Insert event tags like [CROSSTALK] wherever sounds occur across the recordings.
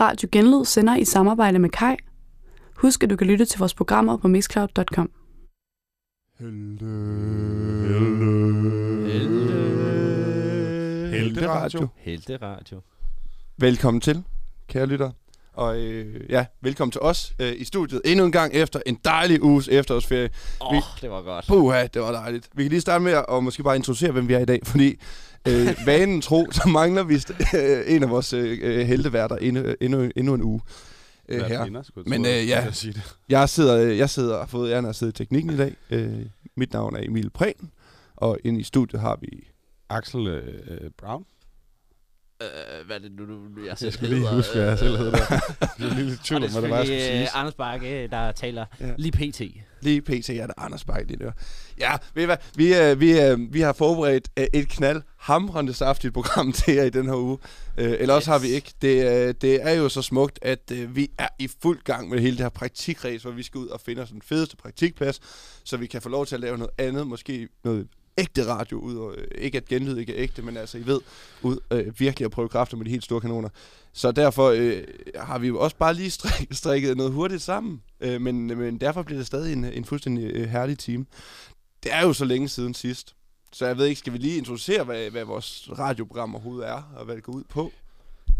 Radio Genlyd sender i samarbejde med Kai. Husk, at du kan lytte til vores programmer på mixcloud.com. Helte. Helte. Helte Radio. Helte Radio. Velkommen til, kære lytter. Og øh, ja, velkommen til os øh, i studiet endnu en gang efter en dejlig uges efterårsferie. Åh, oh, det var godt. Puha, det var dejligt. Vi kan lige starte med at måske bare introducere, hvem vi er i dag, fordi øh, vanen tro, så mangler vi øh, en af vores øh, helteværter endnu, endnu, endnu en uge øh, her. Skulle Men, øh, ja. jeg sige det. Jeg sidder, øh, jeg sidder og har fået æren at sidde i teknikken i dag. Øh, mit navn er Emil Prehn, og inde i studiet har vi... Axel øh, Brown. Øh, hvad er det nu, du, jeg Jeg selv skal lige hedder, huske, hvad jeg selv hedder øh, [LAUGHS] Jeg blev lige lidt tvivl om, det er hvad det var, jeg skulle sige. øh, Anders Bakke, der taler Ja. lige pt. Lige pt. er det Anders Bak, lige der. Ja, ved I hvad? Vi, øh, vi, øh, vi har forberedt øh, et knald hamrende saftigt program [LAUGHS] til jer i den her uge. Øh, eller også Yes. har vi ikke. Det, øh, det er jo så smukt, at øh, vi er i fuld gang med hele det her praktikræs, hvor vi skal ud og finde os den fedeste praktikplads, så vi kan få lov til at lave noget andet, måske noget ægte radio ud, og, øh, ikke at genlyd ikke er ægte, men altså, I ved, ud øh, virkelig at prøve kræfter med de helt store kanoner. Så derfor øh, har vi jo også bare lige strik, [LAUGHS] strikket noget hurtigt sammen. Øh, men, men derfor bliver det stadig en, en fuldstændig øh, herlig time. Det er jo så længe siden sidst. Så jeg ved ikke, skal vi lige introducere, hvad, hvad vores radioprogram overhovedet er, og hvad det går ud på?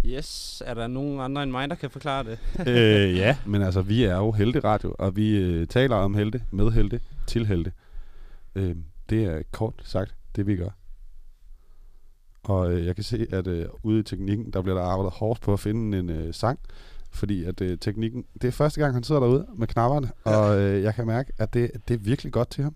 Yes, er der nogen andre end mig, der kan forklare det? [LAUGHS] øh, ja, men altså, vi er jo Helte Radio, og vi øh, taler om helte, med helte, til helte. Øh, det er kort sagt det, vi gør. Og øh, jeg kan se, at øh, ude i teknikken, der bliver der arbejdet hårdt på at finde en øh, sang, fordi at øh, teknikken, det er første gang, han sidder derude med knapperne, Ja. og øh, jeg kan mærke, at det, det er virkelig godt til ham.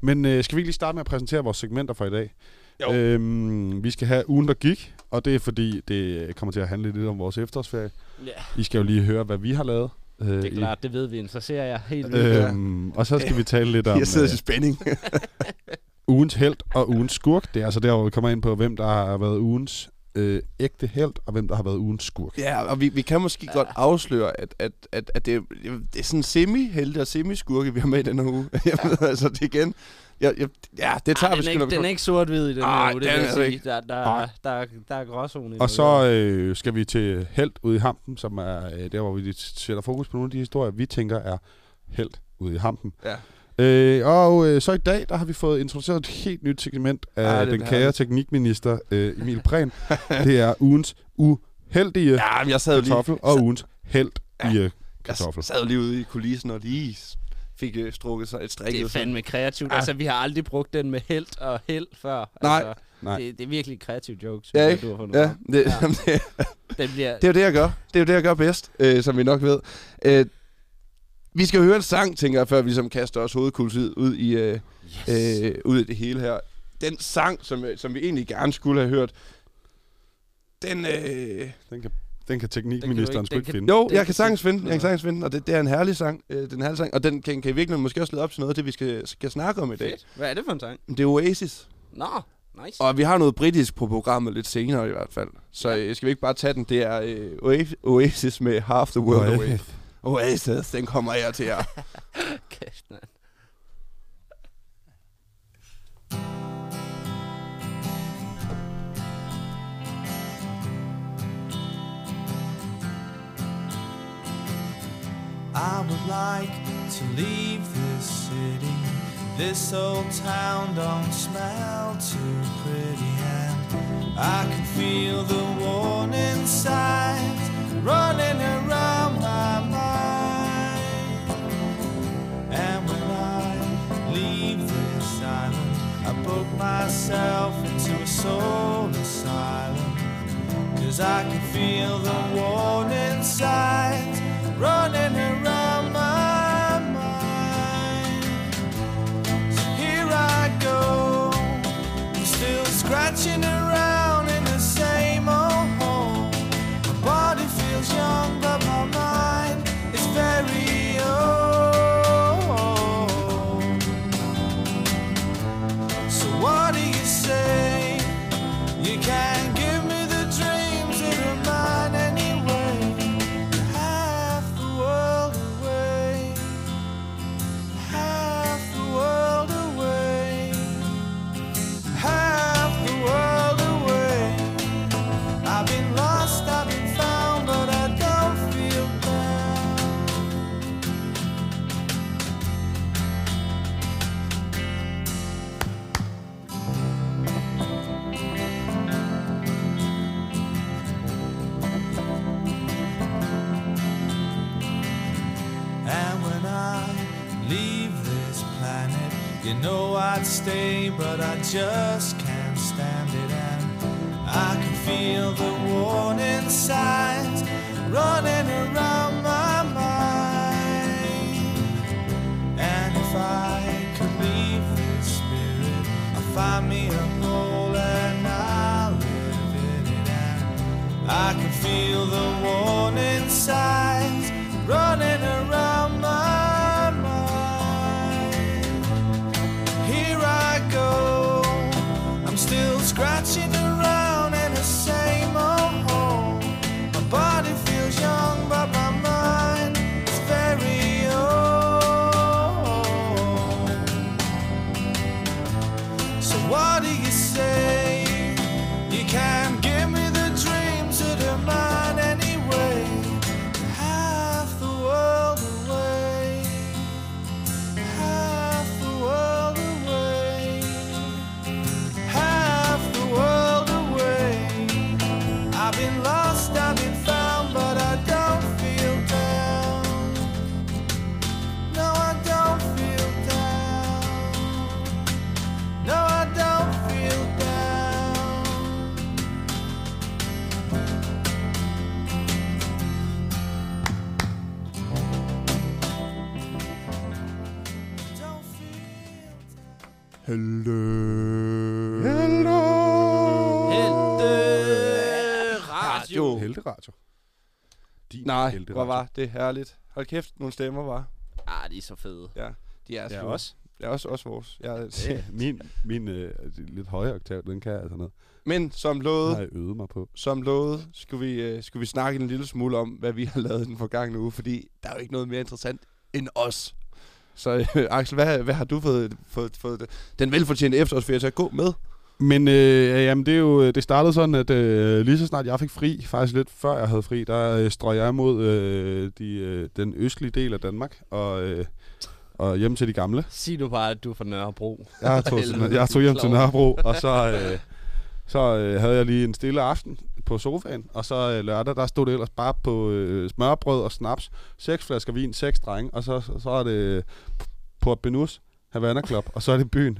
Men øh, skal vi lige starte med at præsentere vores segmenter for i dag? Jo. Øhm, vi skal have ugen, der gik, og det er fordi, det kommer til at handle lidt om vores efterårsferie. Ja, I skal jo lige høre, hvad vi har lavet. Øh, det er klart, det ved vi interesserer jeg helt vildt. Øhm, og så skal vi tale lidt om Jeg sidder øh, i spænding. [LAUGHS] ugens held og ugens skurk. Det er altså der, hvor vi kommer ind på, hvem der har været ugens øh, ægte held, og hvem der har været ugens skurk. ja, og vi, vi kan måske ja. godt afsløre, at, at, at, at det, er- det er sådan semi-helte og semi-skurke, vi har med i den her uge. [LAUGHS] Jeg ved, altså, det igen... Jeg, jeg, ja, det tager Ej, vi den, er sgu ikke, nok- den er ikke sort-hvid i den Ej, her uge, det den vil er jeg det sige. ikke. Der, der, der, der, der er gråzone i Og så øh, skal vi til held ude i hampen, som er øh, der, hvor vi sætter fokus på nogle af de historier, vi tænker er held ude i hampen. Ja. Øh, og øh, så i dag, der har vi fået introduceret et helt nyt segment af er den kære teknikminister øh, Emil Prehn. [LAUGHS] det er ugens uheldige Ja, men jeg sad jo lige... kartoffel og ugens held Ja. i øh, Jeg kartoffel. sad jo lige ude i kulissen og lige fik øh, strukket sig et strik. det er fandme kreativt. Altså, vi har aldrig brugt den med held og held før. Nej, altså, nej. Det, det er virkelig et kreativt joke, synes Ja, ikke? du har fundet Ja, frem. det, Ja. [LAUGHS] det, bliver... det er jo det, jeg gør. Det er jo det, jeg gør bedst, øh, som vi nok ved. Øh, vi skal høre en sang, tænker jeg, før vi ligesom kaster os hovedkuls ud, ud, i, øh, Yes. øh, ud i det hele her. Den sang, som, øh, som vi egentlig gerne skulle have hørt, den... Øh, Den kan, den kan teknikministeren sgu ikke kan- finde. jo, Den jeg kan sagtens finde, jeg kan sagtens finde, og det, det er en herlig sang, øh, den herlige sang, og den kan, kan i virkeligheden måske også lede op til noget af det, vi skal, skal snakke om i dag. Fedt. Hvad er det for en sang? Det er Oasis. Nå, nice. Og vi har noget britisk på programmet lidt senere i hvert fald. Så Ja. øh, skal vi ikke bare tage den? Det er øh, Oa- Oasis med Half the World Away. Oasis, den kommer her til jer. [LAUGHS] Kæft, mand. I would like to leave this city. This old town don't smell too pretty, and I can feel the warning signs running around my mind. And when I leave this island, I book myself into a soul asylum. Cause I can feel the warning signs but I just Radio. Din Nej, hvor Radio. var det herligt. Hold kæft, nogle stemmer var. Ah, de er så fede. Ja, de er sgu- også. Ja, også, også vores. Ja, [LAUGHS] Ja, min min øh, lidt højere oktav, den kan jeg altså noget. Men som lovet, har jeg øvet mig på. som lovet, skulle vi, øh, skulle vi snakke en lille smule om, hvad vi [LAUGHS] har lavet den forgangne uge, fordi der er jo ikke noget mere interessant end os. Så øh, [LAUGHS] Axel, hvad, hvad har du fået, fået, fået den velfortjente efterårsferie til at gå med? Men øh, jamen, det, er jo, det startede sådan, at øh, lige så snart jeg fik fri, faktisk lidt før jeg havde fri, der øh, strøg jeg mod øh, de, øh, den østlige del af Danmark og, øh, og hjem til de gamle. Sig nu bare, at du er fra Nørrebro. Jeg tog, Helvede, jeg tog hjem til. Nørrebro, og så, [LAUGHS] øh, så øh, havde jeg lige en stille aften på sofaen, og så øh, lørdag, der stod det ellers bare på øh, smørbrød og snaps, seks flasker vin, seks drenge, og så, så, så er det Port Benus, Havana Club, og så er det byen.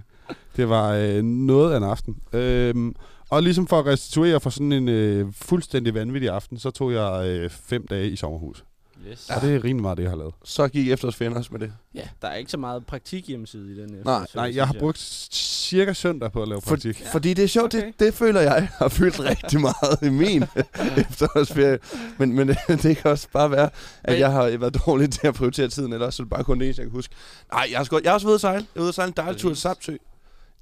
Det var øh, noget af en aften. Øhm, og ligesom for at restituere for sådan en øh, fuldstændig vanvittig aften, så tog jeg øh, fem dage i sommerhus. Yes. Ja. Og det er rimelig meget det, jeg har lavet. Så gik efterårsferien også med det. Ja, der er ikke så meget praktik hjemmeside i den her. Nej, Nej, jeg har brugt cirka søndag på at lave For, praktik. ja. Fordi det er sjovt, Okay. det, det føler jeg har fyldt [LAUGHS] rigtig meget i min efterårsferie. Men, men det kan også bare være, at Men- jeg har været dårlig til at prioritere tiden, eller også er det bare kun det jeg kan huske. Nej, jeg har, sgu, jeg har også været ude at sejle. Jeg var ude at sejle en dejlig tur til Præcis.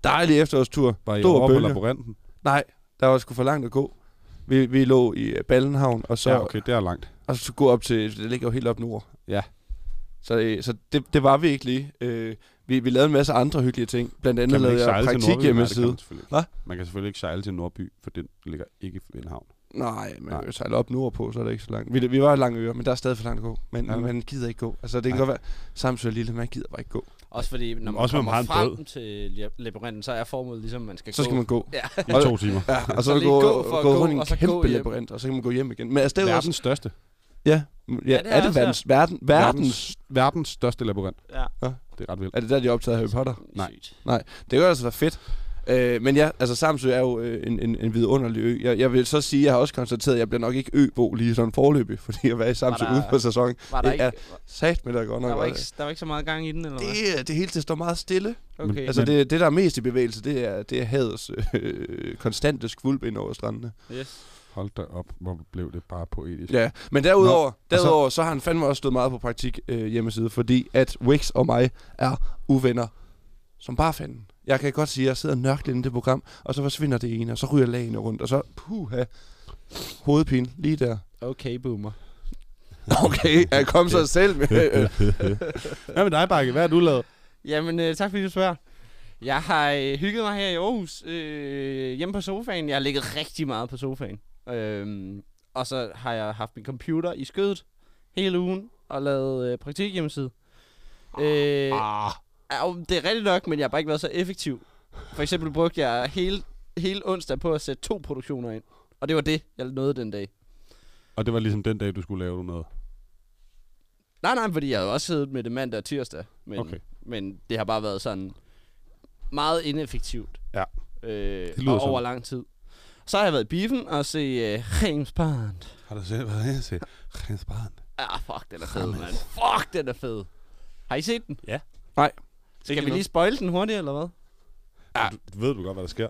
Dejlig efterårstur. Var I Stor over på laboranten? Nej, der var sgu for langt at gå. Vi, vi lå i Ballenhavn, og så, ja, okay, det er langt. og så gå op til, det ligger jo helt op nord. Ja. Så, øh, så det, det var vi ikke lige. Øh, vi, vi lavede en masse andre hyggelige ting. Blandt andet lavede jeg praktik hjemmeside. Hvad? Man kan selvfølgelig ikke sejle til Nordby, for den ligger ikke ved en havn. Nej, men Nej. Sejle op nordpå, så er det ikke så langt. Vi, vi var i Langøre, men der er stadig for langt at gå. Men Ja, ja, man gider ikke gå. Altså, det kan Nej. godt være, Samsø er lille, man gider bare ikke gå. Også fordi, når man Også man kommer har en frem til la- labyrinten, så er formålet ligesom, at man skal Så skal gå. man gå. Ja. I to timer. Ja, og så, Så så gå, gå for gå gå, rundt i en så kæmpe labyrint, og så kan man gå hjem igen. Men altså, det er jo også... Verdens største. Ja, ja, det er er det også verdens, verden, verdens... Verdens, verdens største labyrint. Ja. Det er ret vildt. Er det der, de er optaget af Harry Potter? Nej. Sygt. Det kan jo altså være fedt. Øh, men ja, altså Samsø er jo øh, en, en, en vidunderlig ø. Jeg, jeg vil så sige, jeg har også konstateret, at jeg bliver nok ikke øbo lige sådan forløbig, [LAUGHS] fordi at være i Samsø der- ude på sæsonen. Var der Det ikke, er Sat med der godt nok. der, var ikke, der var ikke så meget gang i den, eller hvad? det, er- det hele det står meget stille. Okay. Altså Men- det, det, der er mest i bevægelse, det er, det er hadets øh, [LAUGHS] konstante skvulp ind over strandene. yes. Hold da op, hvor blev det bare poetisk. Ja, men derudover, Nå, derudover så har han fandme også stået meget på praktik øh, hjemmeside, fordi at Wix og mig er uvenner som bare fanden. Jeg kan godt sige, at jeg sidder inde i det program, og så forsvinder det ene, og så ryger lagene rundt, og så puha, hovedpine lige der. Okay, boomer. [LAUGHS] Okay, jeg kom så selv med. [LAUGHS] Hvad med dig, Bakke? Hvad har du lavet? Jamen, øh, tak fordi du spørger. Jeg har øh, hygget mig her i Aarhus, øh, hjemme på sofaen. Jeg har ligget rigtig meget på sofaen. Øhm, og så har jeg haft min computer i skødet hele ugen og lavet øh, praktik hjemmeside. Øh, Ah. Ja, det er rigtigt nok, men jeg har bare ikke været så effektiv. For eksempel brugte jeg hele, hele onsdag på at sætte to produktioner ind. Og det var det, jeg nåede den dag. Og det var ligesom den dag, du skulle lave noget. Nej, nej, fordi jeg har jo også siddet med det mandag og tirsdag. Men, Okay. men det har bare været sådan meget ineffektivt. Ja. Øh, lyder og over sådan. lang tid. Så har jeg været i biffen og se uh, James Bond. Har du set, hvad jeg? Jens Barn. Ah, fuck, den er fed, mand. Fuck, den er fed. Har I set den? Ja. Nej. Skal vi lige spoil den hurtigt, eller hvad? Ja. Du, ved du godt, hvad der sker?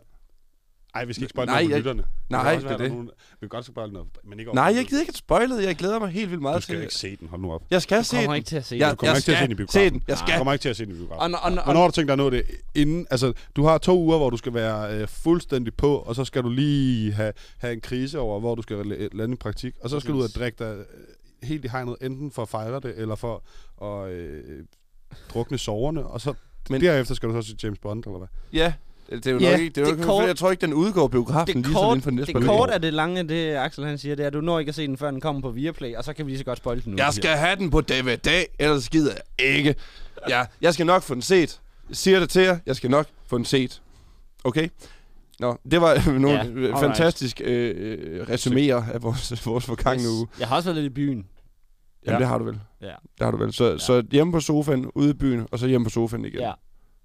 Ej, vi skal ikke spoil Nej, noget på jeg- lytterne. Nej, det er det. Nogen, vi kan godt spoil noget, men ikke Nej, for jeg gider ikke at spoilet. Jeg glæder mig helt vildt meget Du skal til ikke se den, hold nu op. Jeg skal Du se kommer den. ikke til at se Jeg, den. kommer jeg ikke til at se den i biografen. se den. Jeg Du skal. kommer ikke til at se den i biografen. Og, og, og, Hvornår har du tænkt dig at nå det inden? Altså, du har to uger, hvor du skal være øh, fuldstændig på, og så skal du lige have, have en krise over, hvor du skal la- lande i praktik. Og så skal du ud og drikke dig øh, helt i hegnet, enten for at fejre det, eller for at øh, drukne soverne. Og så Men- derefter skal du så se James Bond, eller hvad? Ja, det er jo Ja, nok ikke. Det er jo det ikke kort- jeg tror ikke, den udgår biografen det lige så kort, inden for næste det kort er det lange, det Axel han siger, det er, at du når ikke at se den, før den kommer på Viaplay, og så kan vi lige så godt spoil den nu. Jeg skal have den på DVD, ellers gider jeg ikke. Ja, jeg skal nok få den set. Jeg siger det til jer, jeg skal nok få den set. Okay? Nå, det var nogle Ja, alright. fantastiske øh, øh, resuméer af vores, vores forgangne uge. Jeg har også været lidt i byen. Jamen, Ja. det har du vel. Ja. Det har du vel. Så, ja. så hjemme på sofaen, ude i byen, og så hjemme på sofaen igen. Ja,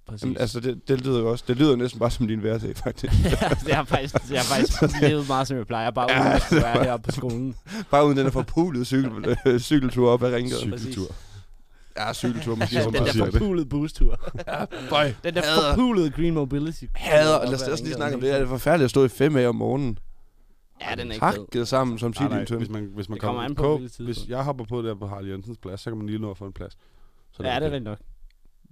præcis. Jamen, altså, det, det lyder jo også. Det lyder næsten bare som din hverdag, faktisk. [LAUGHS] ja, det har faktisk, jeg har faktisk [LAUGHS] levet meget, som jeg plejer. Bare uden at skulle være heroppe på skolen. bare uden den der forpulede cykel, [LAUGHS] øh, cykeltur op ad Ringgaard. Cykeltur. Ja, cykeltur måske. Ja, som den man der siger det. forpulede bustur. Bøj. Den der forpulede Green Mobility. Hader, lad os også lige snakke om det. Er det forfærdeligt at stå i 5 af om morgenen? Ja, den er ikke fed. Sammen som Nej, hvis man, hvis man Det kommer an på, på, hvilket tidspunkt. hvis jeg hopper på der på Harald Jensens plads, så kan man lige nå at få en plads. Så Ja, det er rigtigt nok.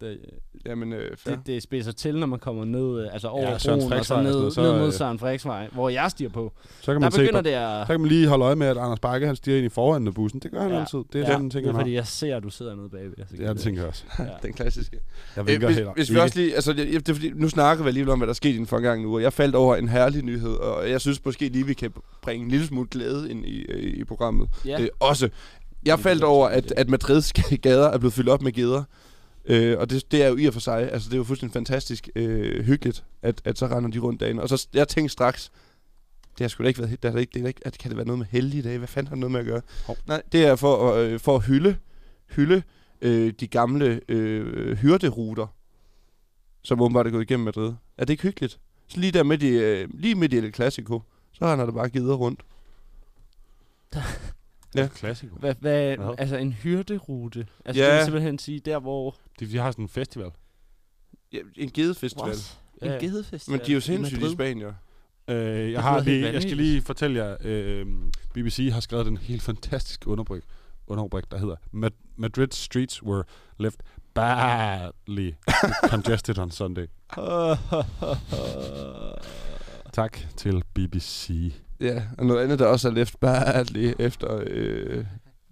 Det, Jamen, øh, fair. det, det spidser til, når man kommer ned, øh, altså over Ja, broen, og så ned, og noget, ned så, mod øh, Søren Frederiksvej, hvor jeg stiger på. Så kan Der man se begynder det at... så kan man lige holde øje med, at Anders Bakke, han stiger ind i foran af bussen. Det gør han Ja. altid. Det er ja, den ting, det er fordi, jeg ser, at du sidder nede bagved. Jeg Ja, det tænker jeg også. ja. [LAUGHS] Den klassiske. Jeg Øh, vinker hvis, heller. hvis vi også lige, altså, det, er fordi, nu snakker vi alligevel om, hvad der er sket i den forgangne uge. og Jeg faldt over en herlig nyhed, og jeg synes måske lige, vi kan bringe en lille smule glæde ind i, øh, i programmet. Ja. Øh, også. Jeg faldt er over, at, at Madrids [LAUGHS] gader er blevet fyldt op med geder. Øh, og det, det er jo i og for sig, altså det er jo fuldstændig fantastisk øh, hyggeligt, at, at så render de rundt dagen. Og så jeg tænkte straks, det har sgu da ikke været, det har ikke, det er ikke, at kan det være noget med heldige dage? Hvad fanden har det noget med at gøre? Hov. Nej, det er for, øh, for at hylde, hylde øh, de gamle øh, hyrderuter, som åbenbart er gået igennem Madrid. Er det ikke hyggeligt? Så lige der midt i, øh, lige midt i El Clasico, så render der bare gider rundt. [LAUGHS] Ja. Klassiker. Hvad, hvad, Hvad? altså en hyrderute. Altså Ja. det vil simpelthen sige, der hvor... De, de har sådan en festival. Ja, en gedefestival. What? Ja. En gedefestival Men de er jo sindssygt i? Spanien. Øh, jeg, har lige, jeg skal lige fortælle jer, øh, BBC har skrevet den helt fantastiske underbryg, underrubrik, der hedder Mad- Madrid streets were left badly congested on Sunday. [LAUGHS] Tak til BBC. Ja, og noget andet, der også er left badly [LAUGHS] efter... Øh,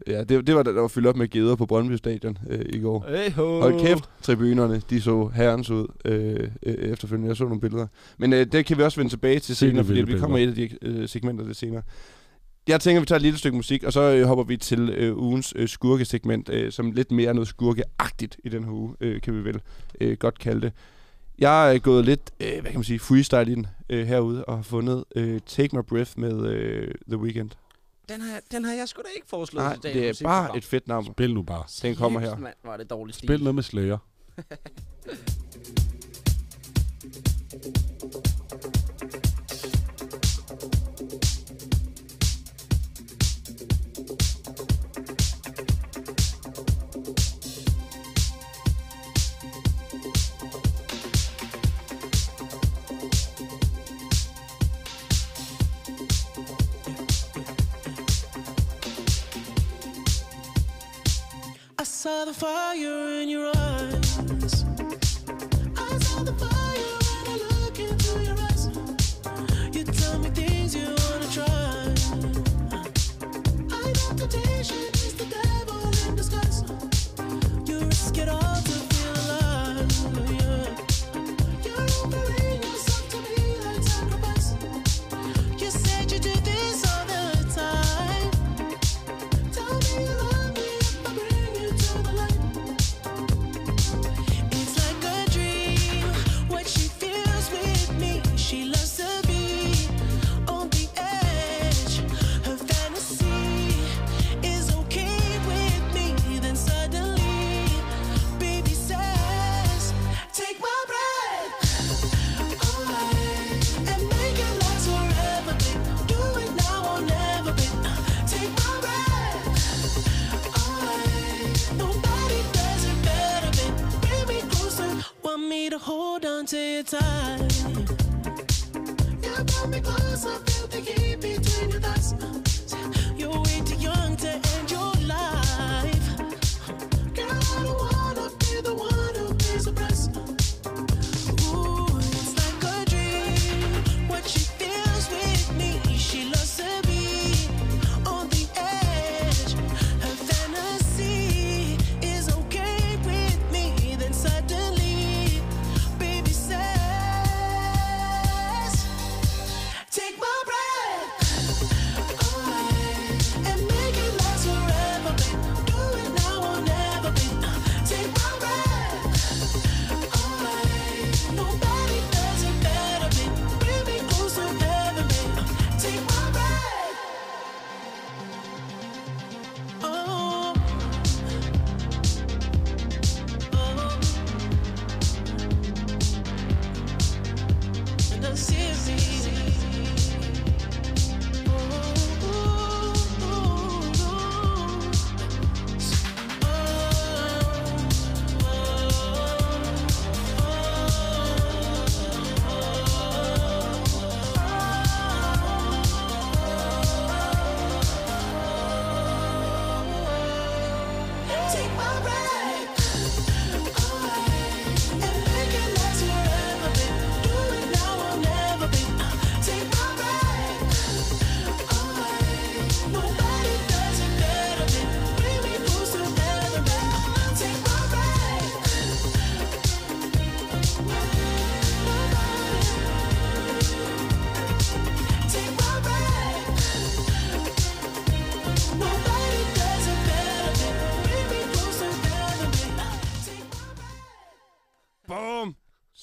ja, det, det var da der var fyldt op med geder på Brøndby Stadion øh, i går. Hey ho. Hold kæft, tribunerne, de så herrens ud øh, øh, efterfølgende. Jeg så nogle billeder. Men øh, det kan vi også vende tilbage til senere, fordi vi kommer i et af de øh, segmenter lidt senere. Jeg tænker, vi tager et lille stykke musik, og så øh, hopper vi til øh, ugens øh, skurkesegment, øh, som lidt mere er noget skurkeagtigt i den her uge, øh, kan vi vel øh, godt kalde det. Jeg er gået lidt, øh, hvad kan man sige, freestyle ind øh, herude, og har fundet øh, Take My Breath med øh, The Weeknd. Den har, den har jeg sgu da ikke foreslået Nej, til dagens det er bare et fedt nummer. Spil nu bare. Den kommer her. Mand, er det dårligt stil. Spil noget med Slayer. [LAUGHS] saw the fire in your eyes.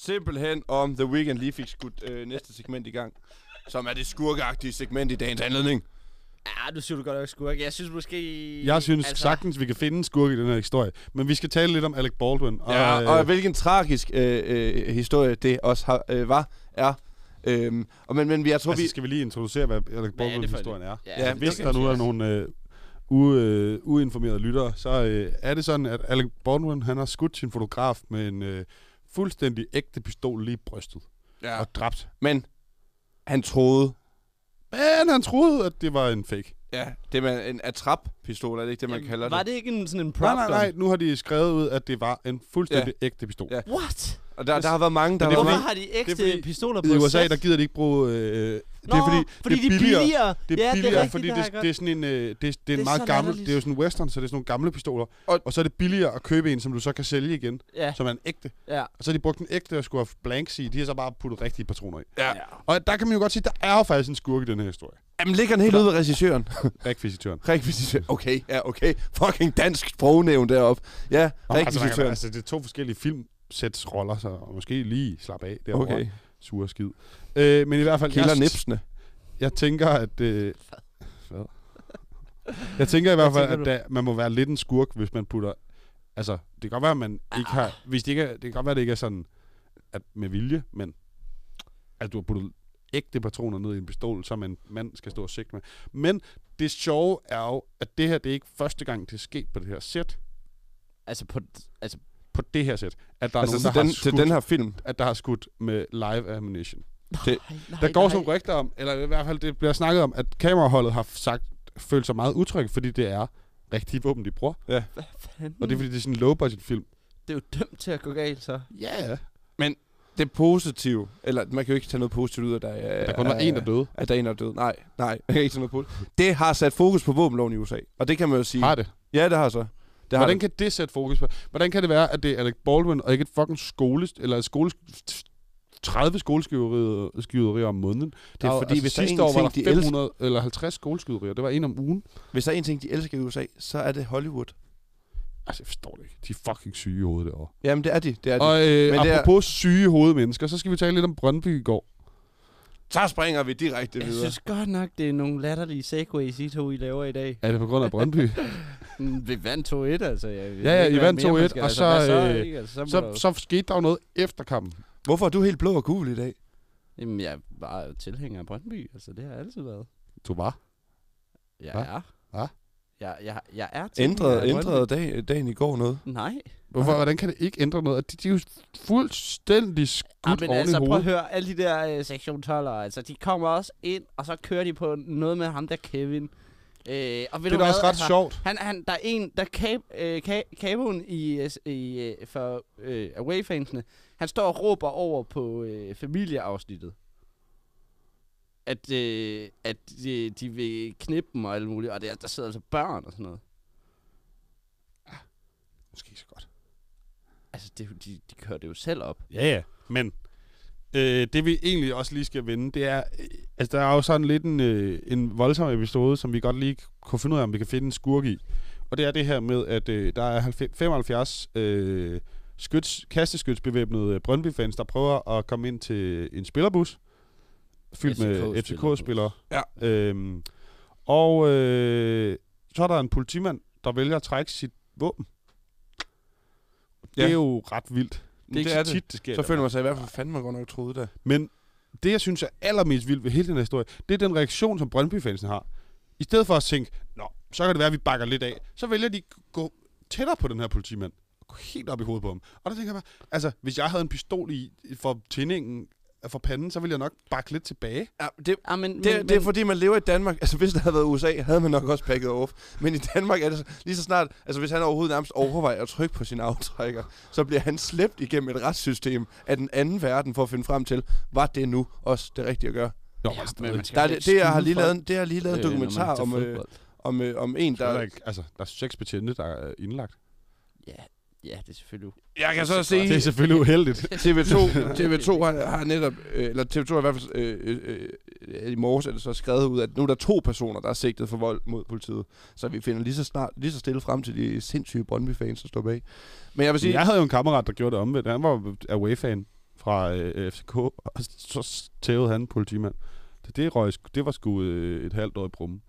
Simpelthen om The Weeknd lige fik skudt øh, næste segment i gang. Som er det skurkeagtige segment i dagens anledning. Ja, du siger du godt nok skurk. Jeg synes måske... Jeg synes altså... sagtens, vi kan finde en skurk i den her historie. Men vi skal tale lidt om Alec Baldwin. Og, Ja, øh, og hvilken tragisk øh, øh, historie det også har, øh, var, er. Øhm, og men, men jeg tror, altså, vi... skal vi lige introducere, hvad Alec Baldwin-historien er? Ja, Ja, Hvis der nu er nogle øh, u, øh, uinformerede lyttere, så øh, er det sådan, at Alec Baldwin han har skudt sin fotograf med en øh, fuldstændig ægte pistol lige i brystet. Ja. Og dræbt. Men han troede... Men han troede, at det var en fake. Ja, det er en attrap-pistol, er det ikke det, man Jamen, kalder Var det? det ikke en, sådan en prop Nej, nej, nej. Nu har de skrevet ud, at det var en fuldstændig ja. ægte pistol. Ja. Ja. What? Og der, der har været mange, der det har er Hvorfor mange... har de ægte fordi- pistoler på I USA, sæt? der gider de ikke bruge... Øh, det er fordi, fordi det er de er billigere. Det er ja, billigere, det er rigtigt, fordi det, det, det, er sådan en, øh, det, det, er Det er en meget gammel, det er jo sådan en western, så det er sådan nogle gamle pistoler. Og- Og, og så er det billigere at købe en, som du så kan sælge igen, Ja, som er en ægte. ja. Og så har de brugt en ægte og skulle have blanks i. De har så bare puttet rigtige patroner i. Ja. Og der kan man jo godt sige, der er jo faktisk en skurk i den her historie. Jamen, ligger den helt ude ved regissøren. Rekvisitøren. Rekvisitøren. Okay, ja, okay. Fucking dansk sprognævn deroppe. Ja, Altså, man kan- rekvisitøren. altså, det er to forskellige filmsætsroller, så måske lige slappe af derovre. Okay. Sure skid. Øh, men i hvert fald... Kilder jeg, nipsene. jeg tænker, at... Øh, hvad? Jeg tænker i hvert fald, at der, man må være lidt en skurk, hvis man putter... Altså, det kan godt være, at man ikke har... Hvis det, ikke er, det kan godt være, at det ikke er sådan at med vilje, men at du har puttet ægte patroner ned i en pistol, som en mand skal stå og sigte med. Men det sjove er jo, at det her, det er ikke første gang, det er sket på det her sæt. Altså på... Altså, På det her sæt. At der er Altså, nogen, til der den, har til skudt, den her film. at der har skudt med live ammunition. Det- nej, nej, Der går nej. sådan rygter om, eller i hvert fald det bliver snakket om, at kameraholdet har sagt, følt sig meget utryg, fordi det er rigtige våben, de bruger. Hvad fanden? Og det er fordi, det er sådan en low-budget film. det er jo dømt til at gå galt, så. Ja, yeah. Det positive, eller man kan jo ikke tage noget positivt ud af, der er... Der kun var en, der døde. At der er en, der er død. Nej, nej, jeg [LAUGHS] kan ikke tage noget positivt. Det har sat fokus på våbenloven i USA. Og det kan man jo sige. Har det. Ja, det har så. Det har Hvordan det. kan det sætte fokus på? Hvordan kan det være, at det er Alec Baldwin, og ikke et fucking skole, eller et skole, 30 skoleskyderier om måneden? Det er fordi, altså, hvis der er sidste en år var der de 500 eller 50 skoleskyderier. Det var en om ugen. Hvis der er en ting, de elsker i USA, så er det Hollywood. Altså, jeg forstår det ikke. De er fucking syge i hovedet derovre. Jamen, det er de. Det er de. Og øh, Men det er- apropos syge hovedmennesker, så skal vi tale lidt om Brøndby i går. Så springer vi direkte Jeg videre. synes godt nok, det er nogle latterlige segways, I to, I laver i dag. Er det på grund af Brøndby? [LAUGHS] Mm, Vi vandt 2-1, altså. Jeg, jeg Ja, ja, I vandt mere man 2-1, skal- og altså, så, øh, ikke? Altså, så, så, der så skete der jo noget efter kampen. Hvorfor er du helt blå og gul i dag? Jamen, jeg er bare tilhænger af Brøndby. Altså, det har jeg altid været. Du var. Jeg Hva? er. Hva? Jeg, jeg, jeg er tilhænger Ændrede, ændrede dag, dagen i går noget? Nej. Hvorfor, hvordan kan det ikke ændre noget? De, de er jo fuldstændig Ja, skudt men oven altså, i prøv at høre, alle de der øh, sektion 12'ere, altså, de kommer også ind, og så kører de på noget med ham der Kevin. Øh, og ved Det er da også ret sjovt. Han, han, der er en, der kab, øh, ka, kaboen i, øh, i, øh, for øh, Away-fansene, han står og råber over på øh, familieafsnittet. At, øh, at de, de vil knippe dem og alt muligt, og der, der sidder altså børn og sådan noget. Måske ikke så godt. Altså, det, de, de kører det jo selv op. Ja, ja. Men øh, det vi egentlig også lige skal vende, det er... Øh, altså, der er jo sådan lidt en, øh, en voldsom episode, som vi godt lige kunne finde ud af, om vi kan finde en skurk i. Og det er det her med, at øh, der er 90 75 øh, skyts, kasteskytsbevæbnede øh, Brøndby-fans, der prøver at komme ind til en spillerbus, fyldt med FCK-spillere. Ja. Øhm, og øh, så er der en politimand, der vælger at trække sit våben. Det Ja. er jo ret vildt. Det er ikke Det så er det. tit, det sker. Så føler man sig i hvert fald fandme man godt nok troede det. Men det, jeg synes er allermest vildt ved hele den her historie, det er den reaktion, som Brøndby-fansen har. I stedet for at tænke, nå, så kan det være, at vi bakker lidt af, så vælger de at gå tættere på den her politimand. Gå helt op i hovedet på ham. Og der tænker jeg bare, altså, hvis jeg havde en pistol i for tændingen for panden, så ville jeg nok bakke lidt tilbage. Ja, det, Ja, men, det, det er fordi, man lever i Danmark. Altså, hvis det havde været USA, havde man nok også pakket off. Men i Danmark er det lige så snart... Altså, hvis han overhovedet nærmest overvejer at trykke på sin aftrækker, så bliver han slæbt igennem et retssystem af den anden verden for at finde frem til, var det nu også det rigtige at gøre? Jo, Ja, men man skal Der er det, det, jeg har lige lavet, det har jeg lige lavet en øh, dokumentar om, øh, om, øh, om en, der, er der... ikke, altså, der er seks betjente, der er indlagt. Ja, ja, det er selvfølgelig... Jeg kan så Det er se... Det er selvfølgelig uheldigt. [LAUGHS] TV2, [LAUGHS] [LAUGHS] TV2 har, har netop, øh, eller TV2 har i hvert fald øh, øh, øh, i morges er det så skrevet ud, at nu er der to personer, der er sigtet for vold mod politiet. Så vi finder lige så snart, lige så stille frem til de sindssyge Brøndby-fans, der står bag. Men jeg vil sige, Jeg havde jo en kammerat, der gjorde det omvendt. Han var away-fan fra øh, FCK, og så tævede han en politimand. Det, det, røg, det var sgu øh, et halvt år i brumme.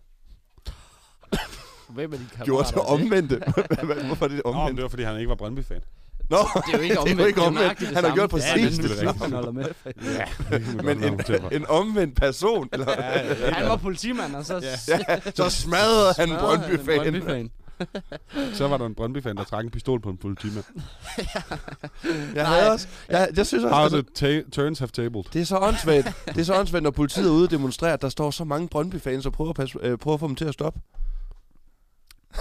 Hvem er de kammerater? gjorde det omvendte. [LAUGHS] Hvorfor er det Nå, omvendt? det var, fordi han ikke var Brøndby-fan. Nå, [LAUGHS] Det er jo ikke det er omvendt. det er Han har gjort præcis Ja, det men samme. Ja, men en, en omvendt person. Eller, Han var politimand, og så... ja, så smadrede han Brøndby-fan. Brøndby-fan. Så var der en Brøndby-fan, der trak en pistol på en politimand. [LAUGHS] Jeg, havde også, jeg, jeg synes også, How altså, the ta- turns have tabled. det er så åndssvagt. Det er så åndssvagt, når politiet er ude og demonstrere, at der står så mange Brøndby-fans og prøver at, passe, øh, prøver at få dem til at stoppe.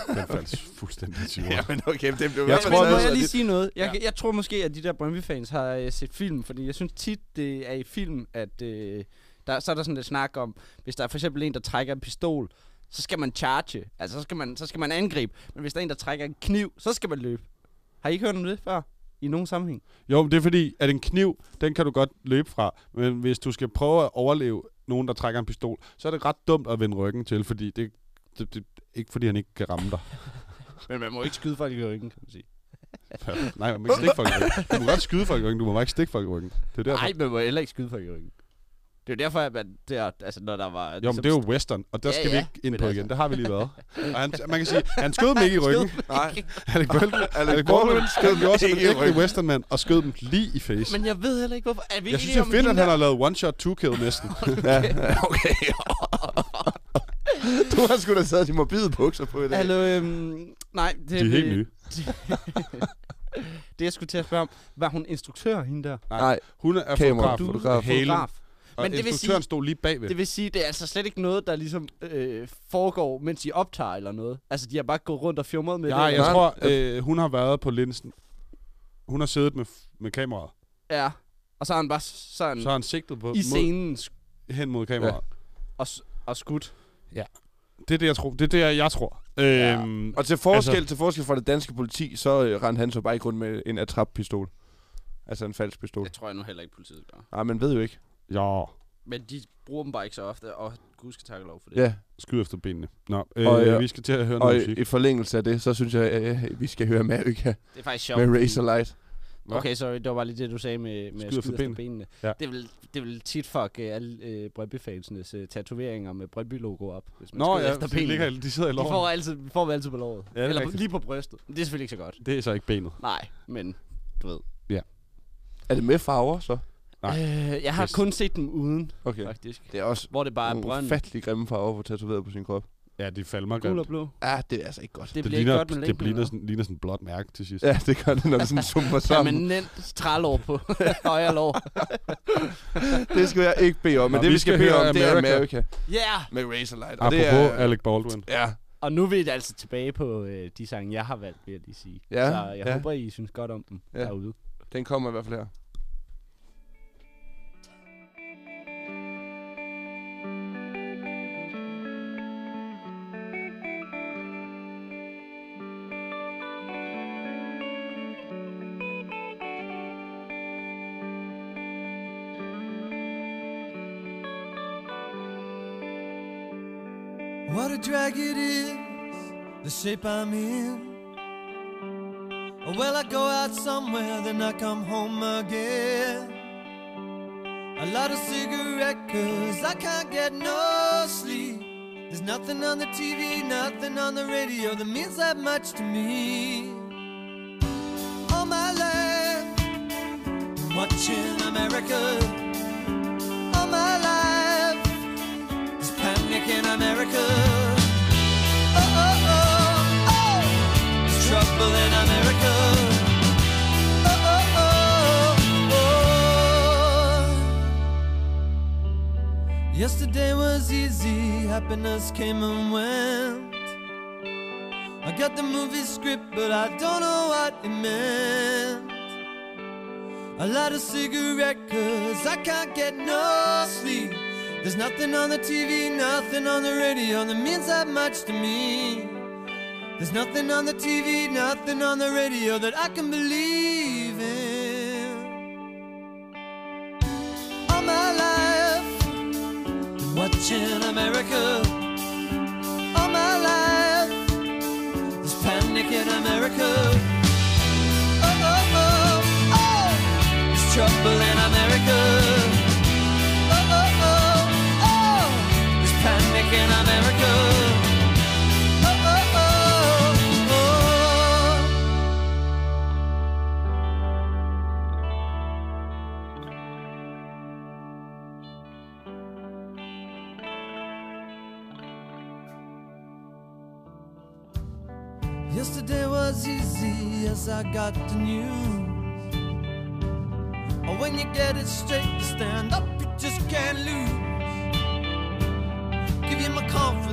Den faldt fuldstændig til Ja, jorden. [LAUGHS] men okay, det blev Jeg tror, må jeg lige sige noget? Jeg, Ja. jeg tror måske, at de der Brøndby-fans har øh, set film, fordi jeg synes tit, det er i film, at øh, der, så er der sådan lidt snak om, hvis der er for eksempel en, der trækker en pistol, så skal man charge. Altså, så skal man, så skal man angribe. Men hvis der er en, der trækker en kniv, så skal man løbe. Har I ikke hørt om det før? I nogen sammenhæng? Jo, men det er fordi, at en kniv, den kan du godt løbe fra. Men hvis du skal prøve at overleve nogen, der trækker en pistol, så er det ret dumt at vende ryggen til, fordi det, det, det ikke fordi han ikke kan ramme dig. [LAUGHS] Men man må ikke skyde folk i ryggen, kan man sige. [LAUGHS] Nej, man må ikke stikke folk i ryggen. Du må godt skyde folk i ryggen, du må bare ikke stikke folk i ryggen. Det er derfor. Nej, man må heller ikke skyde folk i ryggen. Det er jo derfor, at man der, altså når der var... Jo, men det er jo western, og der Ja, skal vi ja, ikke ind på altså- igen. Det har vi lige været. Og han, man kan sige, han skød dem ikke i ryggen. Nej, Alec Baldwin, Alec Baldwin skød dem [LAUGHS] også som en ægte westernmand, og skød dem lige i face. Men jeg ved heller ikke, hvorfor... Er vi Jeg synes, det er fedt, at han har lavet one shot, two kill næsten. ja, okay. [LAUGHS] du har sgu da taget de morbide bukser på i dag. Hallo, øhm, nej, det De er helt nye. [LAUGHS] det jeg skulle til at spørge om, var hun instruktør, hende der? Nej, Hun er Kamera, fotograf. fotograf. Fotograf. og Men det vil instruktøren sige- stod lige bagved. Det vil sige, det er altså slet ikke noget, der ligesom øh, foregår, mens de optager eller noget. Altså, de har bare gået rundt og fjumret med Ja, det. jeg Nej. tror, øh, hun har været på linsen. Hun har siddet med, med kameraet. Ja. Og så har han bare sådan Så har han sigtet på, i mod, scenen sk- hen mod kameraet. og, s- og skudt. Det er det, jeg tror. Det er det, jeg, tror. Øhm, og til forskel, Altså- til forskel fra det danske politi, så øh, rendte han så bare ikke rundt med en attrap-pistol. Altså en falsk pistol. Det tror jeg nu heller ikke, politiet gør. Nej, man ved jo ikke. ja, Men de bruger dem bare ikke så ofte, og gud skal takke lov for det. Ja, skyd efter benene. Nå, øh, Og, ja. vi skal til at høre og noget i, musik. i forlængelse af det, så synes jeg, at vi skal høre America Det er faktisk sjovt. med Razor Light. Okay, sorry, det var bare lige det, du sagde med, med Skyde at skyde efter efter benene. Ja. Det, vil, det vil tit fuck uh, alle uh, Brøndby-fansenes uh, tatoveringer med Brøndby-logo op, hvis man Nå skyder ja, efter de, benene. ligger, de sidder i de låret. får, altid, de får vi altid på låret. Ja, er Eller rigtigt. lige på brystet. Det er selvfølgelig ikke så godt. Det er så ikke benet. Nej, men du ved. Er det med farver, så? Nej. Øh, jeg har Yes. kun set dem uden, Okay. faktisk. Det er også Hvor det bare er brønd. ufattelig grimme farver på tatoveret på sin krop. Ja, de falmer Gul og blå. Ja, det er altså ikke godt. Det, Det, bliver ikke ligner, godt med det ligner, sådan, ligner sådan en blåt mærke til sidst. Ja, det gør det, når det sådan sumper sammen. Permanent trælår på [LAUGHS] højre lår. Det skal jeg ikke bede om, men Nå, det vi skal skal bede om, det er America. America Ja! Yeah! med Razorlight. Apropos det er, Alec Baldwin. Ja, Og nu er vi altså tilbage på øh, de sange, jeg har valgt, vil jeg lige sige. Ja, Så jeg ja. håber, I synes godt om dem Ja. derude. den kommer i hvert fald her. What a drag it is, the shape I'm in. Well, I go out somewhere, then I come home again. A lot of cigarette, cause I can't get no sleep. There's nothing on the TV, nothing on the radio that means that much to me. Yesterday was easy, happiness came and went. I got the movie script, but I don't know what it meant. I light a cigarette cause I can't get no sleep. There's nothing on the TV, nothing on the radio that means that much to me. There's nothing on the TV, nothing on the radio that I can believe America. All my life, there's panic in America. Oh, oh, oh, oh. There's trouble in America. Oh, oh, oh, oh. There's panic in America. Yesterday was easy as I got the news. When you get it straight to stand up, you just can't lose. Give you my confidence,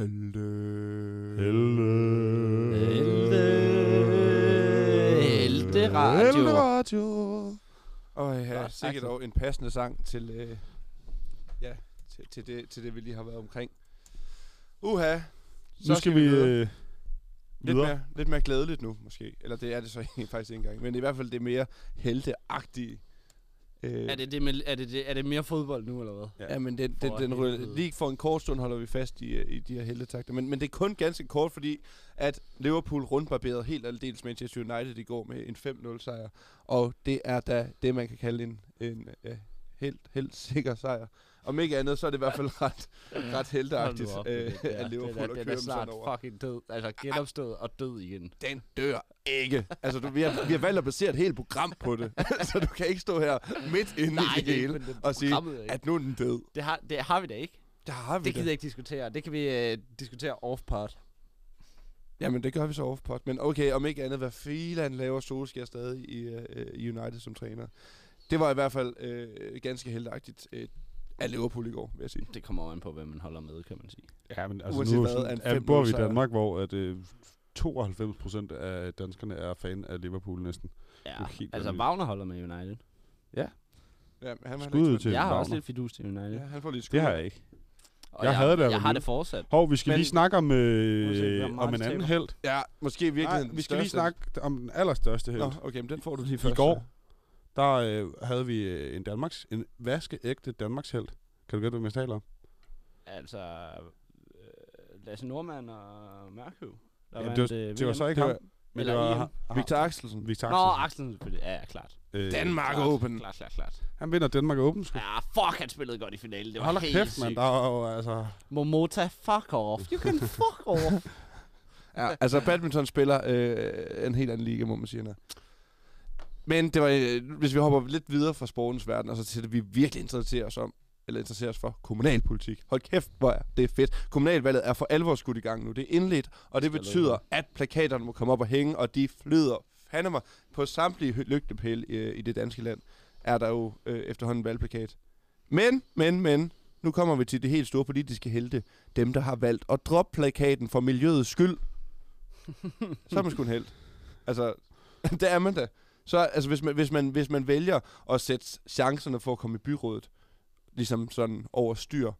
Helte. Helte Radio. radio. Og ja, Godt, sikkert dog en passende sang til, øh, ja, til, til, det, til det, vi lige har været omkring. Uha. Nu skal vi videre. øh, lidt, videre. mere, lidt mere glædeligt nu, måske. Eller det er det så [LAUGHS] faktisk ikke engang. Men i hvert fald det mere helteagtige Øh, Er det, det med, er, det, det, er det mere fodbold nu, eller hvad? Ja, men den, den, For den helvede. lige for en kort stund holder vi fast i, øh, i de her heldetakter. Men, men det er kun ganske kort, fordi at Liverpool rundbarberede helt aldeles Manchester United i går med en 5-0 sejr. Og det er da det, man kan kalde en, en ja, helt, helt sikker sejr. Om ikke andet, så er det i hvert fald [LAUGHS] ret, ret med øh, det der. at Liverpool den dem snart sådan over. fucking død. Altså genopstået og død igen. Den dør ikke. Altså, du, vi, har, vi har valgt at basere et helt program på det. [LAUGHS] så du kan ikke stå her midt inde Nej, i det det hele det- og sige, at nu er den død. Det har, det har vi da ikke. Der har vi Det gider jeg ikke diskutere. Det kan vi øh, diskutere off-pod. Jamen, det gør vi så off-pot. Men okay, om ikke andet, hvad filan laver Solskjaer stadig i, øh, i United som træner. Det var i hvert fald øh, ganske heldigagtigt øh, af Liverpool i går, vil jeg sige. Det kommer over an på, hvad man holder med, kan man sige. Ja, men altså Uanset nu hvad, sådan, er en 5-0 bor vi i. Danmark, hvor at, øh, 92 procent af danskerne er fan af Liverpool næsten. Ja, helt altså vanvittigt. Wagner holder med United. Ja, han, han, Skud ud til Jeg har Wagner. også lidt fidus til United. Ja, han får lige skud. Det har jeg ikke. Og Jeg havde det, Jeg jeg har det fortsat. Hov, vi skal Men- lige snakke om, se, øh, om en de anden held. Ja, måske i virkeligheden Nej, vi skal lige snakke om den allerstørste held. Nå, okay, men den får du lige I først. går, der øh, havde vi øh, en Danmarks, en vaskeægte Danmarks held. Kan du gætte, hvad jeg taler om? Altså, øh, Lasse Nordmann og Mørkøv. Der Jamen, det, var, øh, det var så ikke ham. var Men eller det var Victor Axelsen. Victor Nå, Axelsen. Axelsen selvfølgelig. Ja, ja, klart. Øh, Danmark klart, Open. Klart, klart, klart. Han vinder Danmark Open, sgu. Ja, fuck, han spillede godt i finalen. Det var Hold helt kæft, mand. Der er jo altså... Momota, fuck off. You can fuck off. [LAUGHS] Ja, altså badminton spiller øh, en helt anden liga, må man sige. han er. Men det var, øh, hvis vi hopper lidt videre fra sportens verden, og så til det, vi virkelig interesserer os om, eller interesserer os for kommunalpolitik. Hold kæft, hvor er det fedt. Kommunalvalget er for alvor skudt i gang nu. Det er indledt, og det betyder, at plakaterne må komme op og hænge, og de flyder fandme på samtlige lygtepæle i, i det danske land. Er der jo øh, efterhånden valgplakat. Men, men, men, nu kommer vi til det helt store politiske helte. Dem, der har valgt at droppe plakaten for miljøets skyld. [LAUGHS] så er man sgu en held. Altså, [LAUGHS] det er man da. Så altså, hvis man, hvis, man, hvis man vælger at sætte chancerne for at komme i byrådet, ligesom sådan over styr,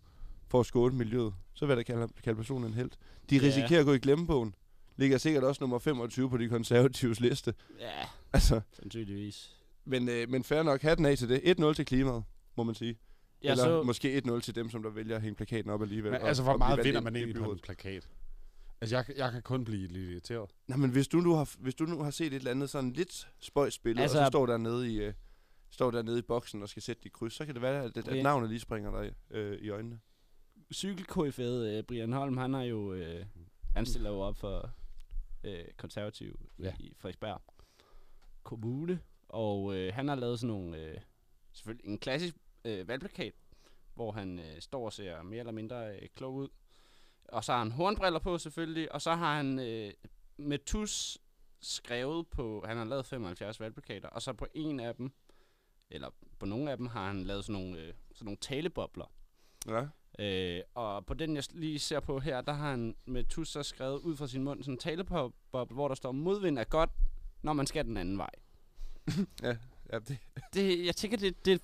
for at skåle miljøet, så vil jeg da kalde, kalde personen en held. De Ja. risikerer at gå i glemmebogen. Ligger sikkert også nummer 25 på de konservatives liste. ja, Altså, sandsynligvis. men, øh, men fair nok, hatten af til det. 1-0 til klimaet, må man sige. Jeg Eller så, måske 1-0 til dem, som der vælger at hænge plakaten op alligevel. Men og- altså, hvor meget vinder ind man egentlig på en plakat? Altså, jeg, jeg kan kun blive lidt irriteret. Nej, men hvis du, nu har, hvis du nu har set et eller andet sådan lidt spøjs billede, altså, og så står der nede i... Øh, står der nede i boksen og skal sætte dit kryds, så kan det være, at, at Ja. navnet lige springer dig øh, i øjnene. cykelkoefæde øh, Brian Holm, han er jo, øh, han stiller jo op for øh, konservativ. Ja. i Frederiksberg Kommune, og øh, han har lavet sådan nogle, øh, selvfølgelig en klassisk øh, valgplakat, hvor han øh, står og ser mere eller mindre øh, klog ud. Og så har han hornbriller på selvfølgelig, og så har han øh, med tus skrevet på, han har lavet 75 valgplakater, og så på en af dem, eller på nogle af dem, har han lavet sådan nogle, øh, sådan nogle talebobler. Ja. Øh, og på den, jeg lige ser på her, der har han med tus så skrevet ud fra sin mund sådan en taleboble, hvor der står, modvind er godt, når man skal den anden vej. [LAUGHS] Ja, ja, det, Det, jeg tænker, det, det,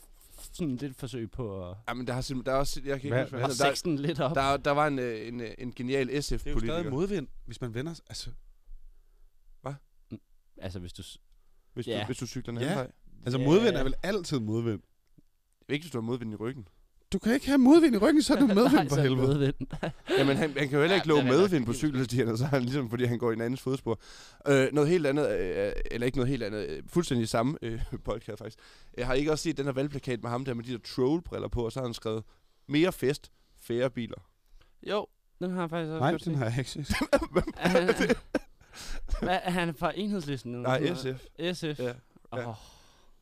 sådan, det er et forsøg på at, ja men der, har simpelthen, der er også... Jeg kan ikke Hvad- huske, hvad sexe den lidt op. der, der, der var en, øh, en, øh, en genial Det er jo SF-politiker. stadig modvind, hvis man vender... Altså, Altså, hvis du... Hvis, Ja. du, hvis du cykler den anden Ja. vej. altså Ja. modvind er vel altid modvind. Det er ikke, hvis du har modvind i ryggen. Du kan ikke have modvind i ryggen, så er du [LAUGHS] medvind Nej, for er helvede. Modvind. Jamen, han, han kan jo heller Ja, ikke er nok medvind på cykelstierne, så er han ligesom, fordi han går i en andens fodspor. Øh, noget helt andet, øh, eller ikke noget helt andet, øh, fuldstændig samme øh, [LAUGHS] podcast faktisk. Jeg har ikke også set den her valgplakat med ham der med de der trollbriller på, og så har han skrevet, mere fest, færre biler. Jo, den har jeg faktisk også Nej, den har jeg ikke set. [LAUGHS] Er han, hvad, er han fra enhedslisten nu? Nej, SF. SF. Ja. Åh, Ja.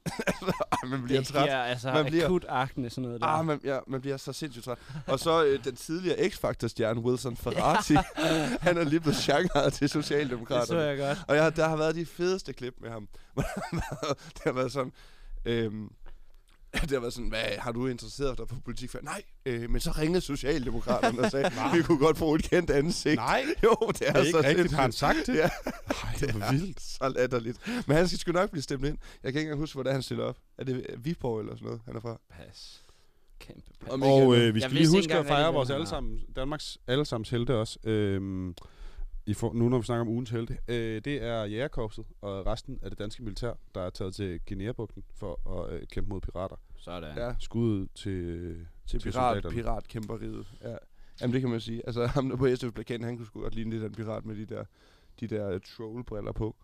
[LAUGHS] Man bliver det træt. giver altså Man bliver- akut akne, sådan noget der. Ah, man, ja, man bliver så sindssygt træt. Og så øh, den tidligere X-Factor-stjerne Wilson Ferrati, [LAUGHS] [LAUGHS] han er lige blevet genret til det så Socialdemokraterne. jeg godt. Og jeg, der har været de fedeste klip med ham. Det har været sådan... Øhm, [LAUGHS] det har været sådan, hvad, har du interesseret dig for politik før? Nej, øh, men så ringede Socialdemokraterne og sagde, [LAUGHS] vi kunne godt få et kendt ansigt. Nej, [LAUGHS] Jo, det er, det er så ikke rigtigt. Har han sindssygt. sagt det? Ja. Ej, det var vildt. Så latterligt. Men han skal sgu nok blive stemt ind. Jeg kan ikke engang huske, hvordan han stiller op. Er det Viborg eller sådan noget, han er fra? Pas. Kæmpe pas. Og ikke øh, andet. vi Jeg skal lige huske at fejre vores allesammen, Danmarks allesammens helte også. Øhm, I får, nu når vi snakker om ugens helte, øh, det er jægerkorpset og resten af det danske militær, der er taget til Guinea-bugten for at øh, kæmpe mod pirater. Sådan. Ja, Skud til, til Til pirat, piratkæmperiet. Ja. Jamen, det kan man sige. Altså, ham der på SF's plakat, han kunne sgu godt ligne lidt af en pirat med de der, de der trollbriller på.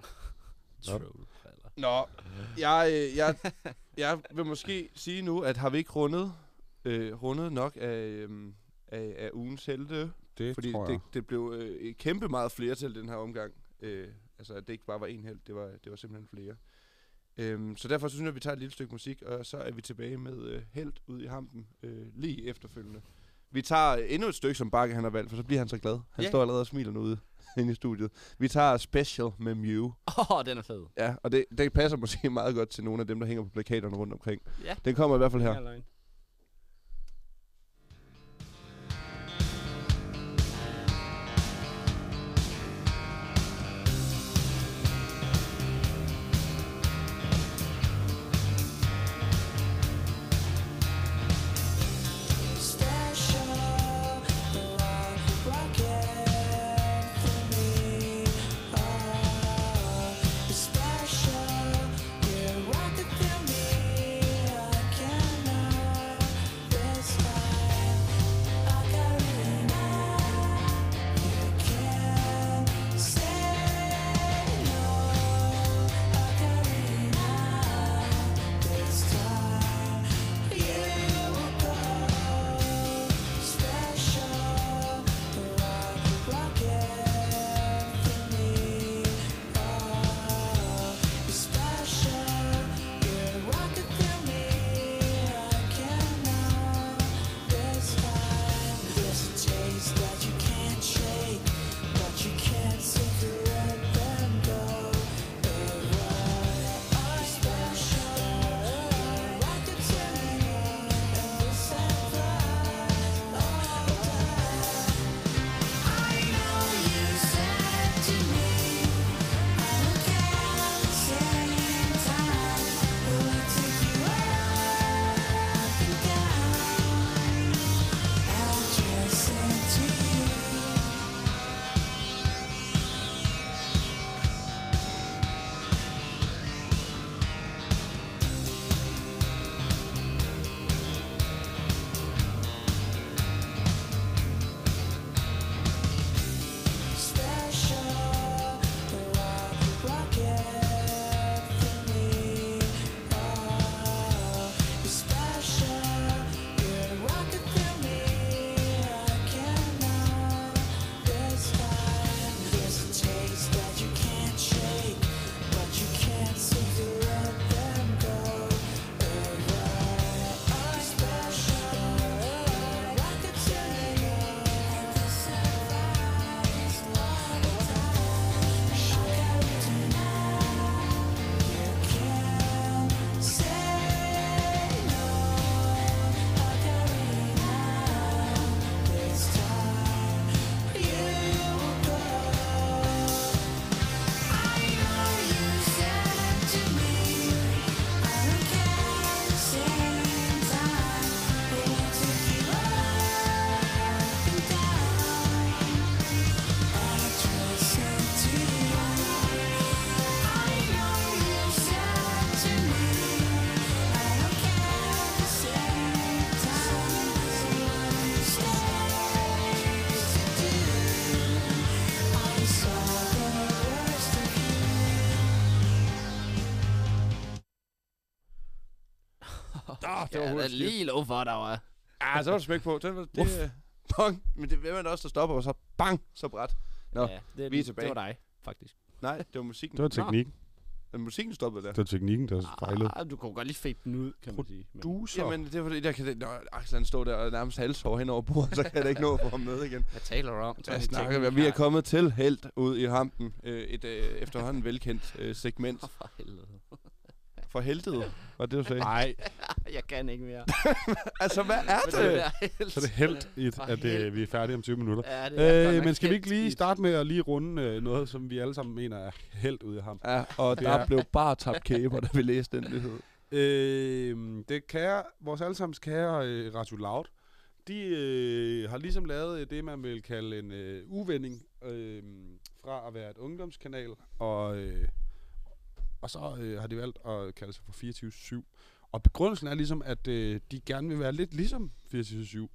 [LAUGHS] Trollbriller. Nå, jeg, øh, jeg, jeg vil måske sige nu, at har vi ikke rundet, øh, rundet nok af, øh, af, af ugens helte? Det, Fordi tror jeg. det, det blev øh, kæmpe meget flere til den her omgang. Øh, altså, at det ikke bare var en held, det var, det var simpelthen flere. Øhm, så derfor så synes jeg, at vi tager et lille stykke musik, og så er vi tilbage med øh, held ud i hampen øh, lige efterfølgende. Vi tager endnu et stykke, som Bakke han har valgt, for så bliver han så glad. Han Ja. står allerede og smiler nu ude [LAUGHS] inde i studiet. Vi tager Special med Mew. Åh, oh, den er fed. Ja, og det, det passer måske meget godt til nogle af dem, der hænger på plakaterne rundt omkring. Ja. Den kommer i hvert fald her. Det var Ja, er lige lov for, der var. Ah, så var der smæk på. Den var, det, bang. Men det er det også, der stopper, og så bang, så bræt. Nå, ja, det, vi er tilbage. Det var dig, faktisk. Nej, det var musikken. Det var teknikken. Men musikken stoppede der. Det var teknikken, der fejlede. Ah, du kunne godt lige fade den ud, kan man sige. Så. Jamen, det er fordi, der kan... Når Axel han står der og nærmest halshår hen over bordet, så kan jeg da ikke nå at få ham med igen. hvad taler du om? Jeg snakker, vi. vi er kommet til Helt ud i hampen. Øh, et øh, efterhånden velkendt øh, segment. [LAUGHS] For helvede. For helvede, var det, du sagde? Nej, [LAUGHS] Jeg kan ikke mere. [LAUGHS] Altså, hvad er Men det? der så er det helt i, For at øh, helvede. vi er færdige om 20 minutter. Ja, det er Øh, men skal vi helt ikke lige starte med at lige runde øh, noget, som vi alle sammen mener er helt ude af ham? Ja, og Det der er- blev bare tabt kæber, da vi læste den nyhed. Øh, det kære, vores allesammens kære øh, Radio Loud de øh, har ligesom lavet øh, det, man vil kalde en øh, uvending øh, fra at være et ungdomskanal, og, øh, og så øh, har de valgt at kalde sig for 24-7. Og begrundelsen er ligesom, at øh, de gerne vil være lidt ligesom 24-7.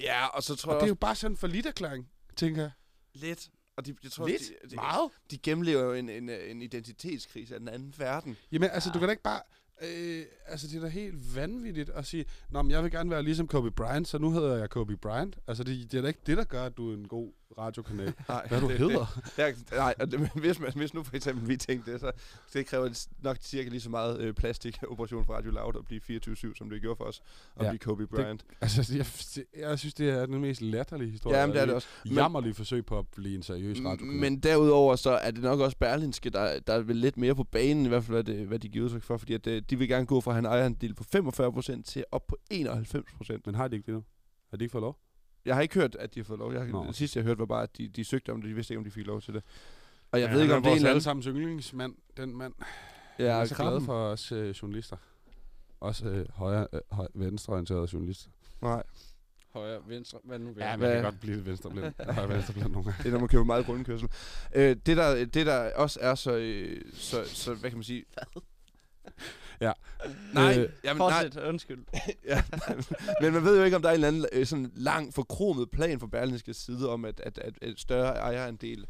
Ja, og så tror Og jeg det er jo bare sådan en forlidt erklæring, tænker jeg. lidt... Og de, jeg tror, Lidt? De, de, Meget? de gennemlever jo en, en, en identitetskrise af den anden verden. Jamen, altså, du kan da ikke bare... Øh, altså, det er da helt vanvittigt at sige, Nå, men jeg vil gerne være ligesom Kobe Bryant, så nu hedder jeg Kobe Bryant. Altså, det, det er da ikke det, der gør, at du er en god radiokanal. [LAUGHS] Nej, Hvad du det, hedder. Det, jeg, nej, det, [LAUGHS] hvis, man, hvis nu for eksempel vi tænkte det, så det kræver nok cirka lige så meget øh, plastik operation for Radio Loud at blive 24-7, som det gjorde for os at Ja, blive Kobe Bryant. Altså, jeg, jeg synes, det er den mest latterlige historie. Ja, men det er og det også. Men- Jammerlige forsøg på at blive en seriøs radiokanal. Men derudover så er det nok også Berlinske, der, der er vel lidt mere på banen, i hvert fald hvad, det, hvad de giver udtryk for, fordi at, øh, de vil gerne gå fra at have en ejerandel på 45% til op på 91%. Men har de ikke det nu? Har de ikke fået lov? Jeg har ikke hørt, at de har fået lov. Jeg, Nå. det sidste, jeg hørte, var bare, at de, de søgte om det. De vidste ikke, om de fik lov til det. Og jeg ja, ved ikke, om det er en eller anden... sammens yndlingsmand, den mand. Ja, jeg er så glad for os øh, journalister. Også øh, højre, øh, høj, venstreorienterede journalister. Nej, Højre, venstre, hvad nu vil Ja, jeg? hvad- kan godt blive lidt venstreblind. [LAUGHS] Højre venstreblind nogle gange. det er, når man køber meget grundkørsel. Øh, det, der, det, der også er så, øh, så, så hvad kan man sige? Ja. Nej, Øh, jamen, nej, Fortsæt, undskyld. [LAUGHS] ja. men man ved jo ikke, om der er en eller anden øh, sådan lang, forkromet plan fra Berlingske side om, at, at, at, at større ejerandel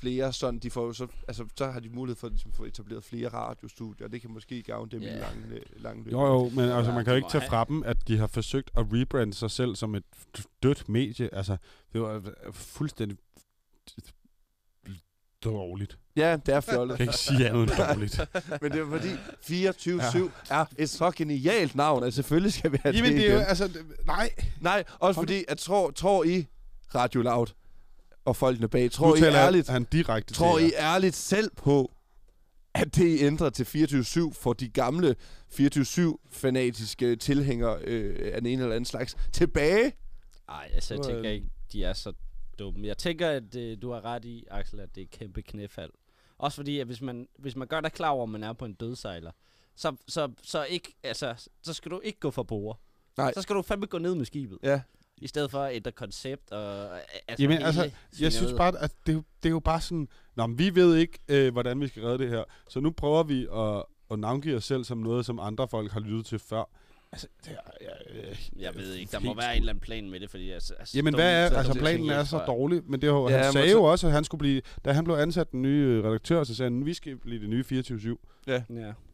flere sådan, de får jo så, altså, så har de mulighed for at ligesom, få etableret flere radiostudier, og det kan måske gavne dem Ja. i lange, lange løb. Jo, jo, men altså, man kan jo ikke tage fra dem, at de har forsøgt at rebrande sig selv som et dødt medie. Altså, det var øh, fuldstændig dårligt. Ja, det er Jeg fjollet. kan ikke sige andet end dårligt. [LAUGHS] men det er fordi 24-7 er et så genialt navn, at selvfølgelig skal vi have Jamen, det det er jo, altså, nej. Nej, også fordi, at tror, tror I, Radio Loud og folkene bag, tror nu I taler ærligt, han direkte tror I ærligt selv på, at det I ændrer til 24-7 for de gamle 24-7-fanatiske tilhængere øh, af den ene eller anden slags tilbage? Ej, altså, jeg er- tænker ikke, de er så dumme. Jeg tænker, at øh, du har ret i, Axel, at det er et kæmpe knæfald. Også fordi, at hvis man, hvis man gør dig klar over, at man er på en dødsejler, så, så, så, ikke, altså, så skal du ikke gå for bord. Nej. Så skal du fandme gå ned med skibet. Ja, I stedet for at ændre koncept og... Altså, Jamen, altså, Jeg synes bare, at det, er jo- det er jo bare sådan, Nå, men vi ved ikke, øh, hvordan vi skal redde det her, så nu prøver vi at, at navngive os selv som noget, som andre folk har lyttet til før. Altså, det er, jeg, jeg, Jeg ved ikke, der må være en eller anden plan med det, fordi... Altså, altså, Jamen, hvad er, så altså planen er så tror- dårlig, men det var, Ja, han sagde jo også, at han skulle blive, da han blev ansat den nye øh, redaktør, så sagde han, vi skal blive det nye 24-7. Ja.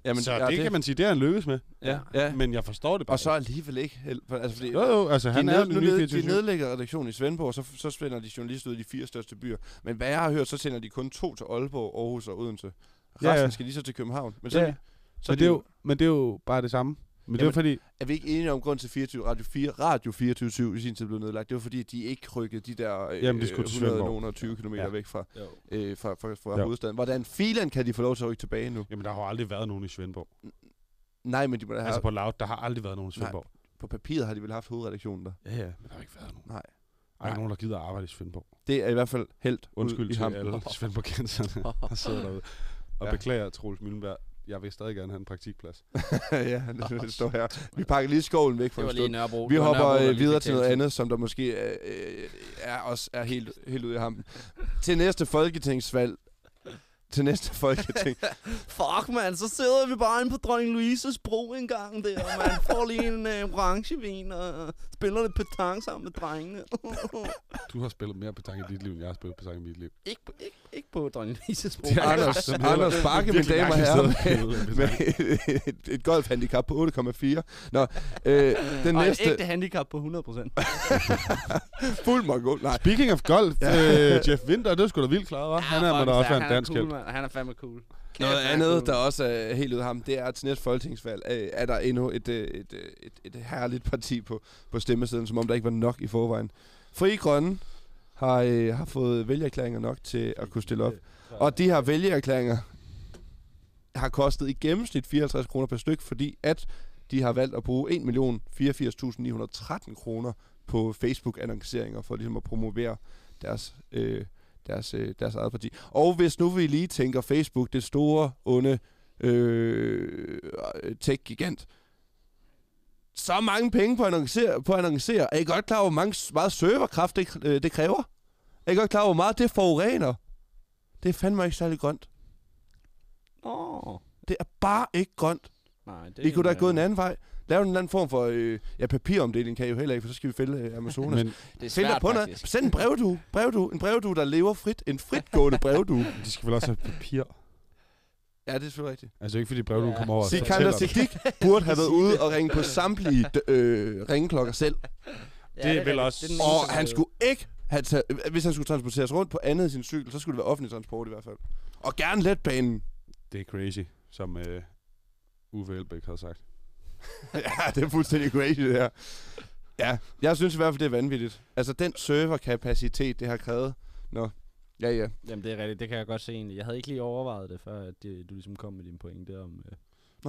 Jamen, så ja, det, kan man sige, det er han lykkes med. Ja, ja. Men jeg forstår det bare Og så alligevel ikke. Altså, fordi ikke. Jo, jo, altså han ned, er nu den nye ned, de 24-7. nedlægger redaktionen i Svendborg, og så, så spænder de journalister ud i de fire største byer. Men hvad jeg har hørt, så sender de kun to til Aalborg, Aarhus og Odense. Resten Ja, ja. skal lige så til København. Men så, Ja, så men, det er jo, men det er jo bare det samme. Men det er jo Jamen, fordi, er vi ikke enige om grund til 24, Radio 4, Radio 24 i sin tid blev nedlagt? Det var fordi, de ikke rykkede de der øh, Jamen, de skulle til 100 Svendborg. nogen og 20 km Ja. væk fra, Jo. øh, fra, fra, fra Ja. hovedstaden. Hvordan filen kan de få lov til at rykke tilbage nu? jamen der har jo aldrig været nogen i Svendborg. Nej, men de må have, Altså på Loud, der har aldrig været nogen i Nej. Svendborg. på papiret har de vel haft hovedredaktionen der. Ja, ja, men der har ikke været nogen. Nej. Der er ikke nogen, der gider at arbejde i Svendborg. Det er i hvert fald helt Undskyld til hampen. alle [LAUGHS] Svendborg-kenderne, der sidder derude. Og ja. beklager, Troels Møllenberg. Jeg vil stadig gerne have en praktikplads. [LAUGHS] ja, det, det står her. Vi pakker lige skålen væk for Det en var lige stund. Nørrebro. Vi hopper Nørrebro, øh, videre til noget andet, som der måske øh, øh, er også er helt, helt ude i hampen. til næste folketingsvalg. Til næste [LAUGHS] folketing. [LAUGHS] Fuck, man, så sidder vi bare inde på Dronning Louises bro en gang der, og man får lige en øh, orangevin og spiller lidt petang sammen med drengene. [LAUGHS] Du har spillet mere petang i dit liv, end jeg har spillet petang i mit liv. ikke, på- ikke, ikke på Dronning Louises bro. Det er Anders, Anders Bakke, mine damer og herrer, med, med et, et golfhandicap på 8,4. Nå, øh, den og næste... et ægte handicap på 100%. Fuld mongol. Nej, Speaking of golf, Ja. øh, Jeff Winter, det skulle da vildt klare, hva'? Han er med der også han en dansk cool, mand. Han er fandme cool. Noget Kæft, han er andet, cool. der også er helt ude af ham, det er, at til næste folketingsvalg øh, er der endnu et, øh, et, øh, et, et herligt parti på, på stemmesiden, som om der ikke var nok i forvejen. Fri Grønne har, øh, har fået vælgererklæringer nok til at kunne stille op. Og de her vælgererklæringer har kostet i gennemsnit 54 kroner per styk, fordi at de har valgt at bruge 1.084.913 kroner på Facebook-annonceringer for ligesom at promovere deres, øh, deres, øh, deres eget parti. Og hvis nu vi lige tænker Facebook, det store, onde øh, tech-gigant, så mange penge på at annoncere. På at annoncere. Er I godt klar hvor mange, meget serverkraft det, øh, det kræver? Er I godt klar hvor meget det forurener? Det er fandme ikke særlig grønt. Åh. Det er bare ikke grønt. Nej, det I kunne da have gået en anden vej. Lave en eller anden form for... Øh, ja, papiromdeling kan I jo heller ikke, for så skal vi fælde øh, Amazonas. Men Det er svært, dig på noget. Send en brevdue. brevdue. En brevdue, der lever frit. En fritgående brevdue. [LAUGHS] de skal vel også have papir. Ja, det er selvfølgelig rigtigt. Altså ikke fordi brev, du Ja. kommer over og Sikander fortæller det. Siddiq [LAUGHS] burde have været ude og ringe på samtlige d- øh, ringeklokker selv. Det er vel rigtigt. også- Det er Og han skulle ikke have taget, hvis han skulle transporteres rundt på andet end sin cykel, så skulle det være offentlig transport i hvert fald. Og gerne letbanen. Det er crazy, som øh, Uffe Elbæk har sagt. [LAUGHS] ja, det er fuldstændig crazy det her. Ja, jeg synes i hvert fald, det er vanvittigt. Altså, den serverkapacitet, det har krævet. Nå, ja, ja. Jamen, det er rigtigt. Det kan jeg godt se egentlig. Jeg havde ikke lige overvejet det, før at det, du ligesom kom med din pointe om, øh,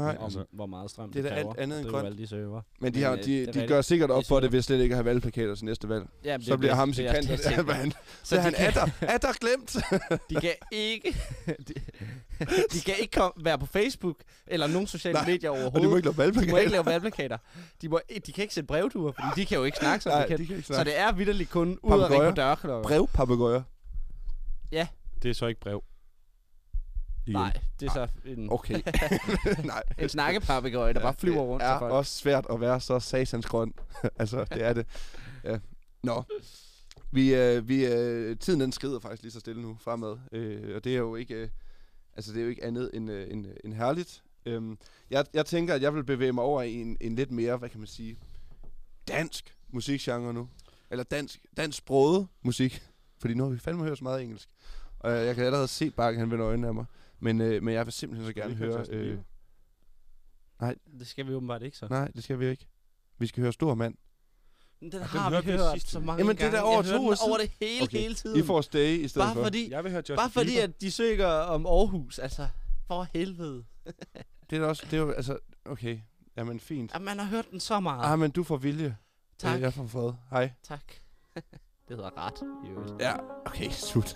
Nej, om altså, hvor meget strøm det er det, da kræver. alt andet end grønt. alle de server. men de, har, øh, de, det er de gør sikkert op Det er for det super. ved slet ikke at have valgplakater til næste valg. Ja, Så bliver ham det er- det er- det er- Han, Så så de han kan- er der, er der glemt. [LAUGHS] De kan ikke... [LAUGHS] de, de kan ikke kom, være på Facebook eller nogen sociale Nej, medier Og overhovedet. de må ikke lave de må ikke valgplakater. lave valgplakater. De, må, de kan ikke sætte brevduer, fordi de kan jo ikke snakke som Nej, de kan ikke Så snakke. det er vidderligt kun ud at ringe på dørklokker. Brevpapegøjer. Det er så ikke brev. Igen. Nej, det er så en, Okay. [LAUGHS] Nej. en snakkepapegøje, der bare flyver rundt Det til er folk. også svært at være så satans grøn. [LAUGHS] altså, det er det. Ja. Nå. Vi, øh, vi, øh, tiden den skrider faktisk lige så stille nu fremad. Øh, og det er jo ikke, øh, altså, det er jo ikke andet end, øh, end, end herligt. Øhm, jeg, jeg tænker, at jeg vil bevæge mig over i en, en lidt mere, hvad kan man sige, dansk musikgenre nu. Eller dansk, dansk sproget musik. Fordi nu har vi fandme hørt så meget engelsk. Og jeg, jeg kan allerede se Bakke, han vender øjnene af mig. Men, øh, men jeg vil simpelthen så gerne høre Øh, Bieber? Det skal vi åbenbart ikke så. nej, det skal vi ikke. Vi skal høre Stor Mand. Men den den har vi hørt sidst, så jo. mange Jamen, det er gange. da over Jeg to år over det hele, Okay, hele tiden. I får stay i stedet bare for. fordi, Jeg vil høre Justin bare fordi Bieber. at de søger om Aarhus, altså, for helvede. Det er da også, det er jo, altså, okay. Jamen, fint. At man har hørt den så meget. Ah, men du får vilje. tak, Jeg får fred. Hej. tak. [LAUGHS] det hedder ret, øvrigt. Ja, okay, slut.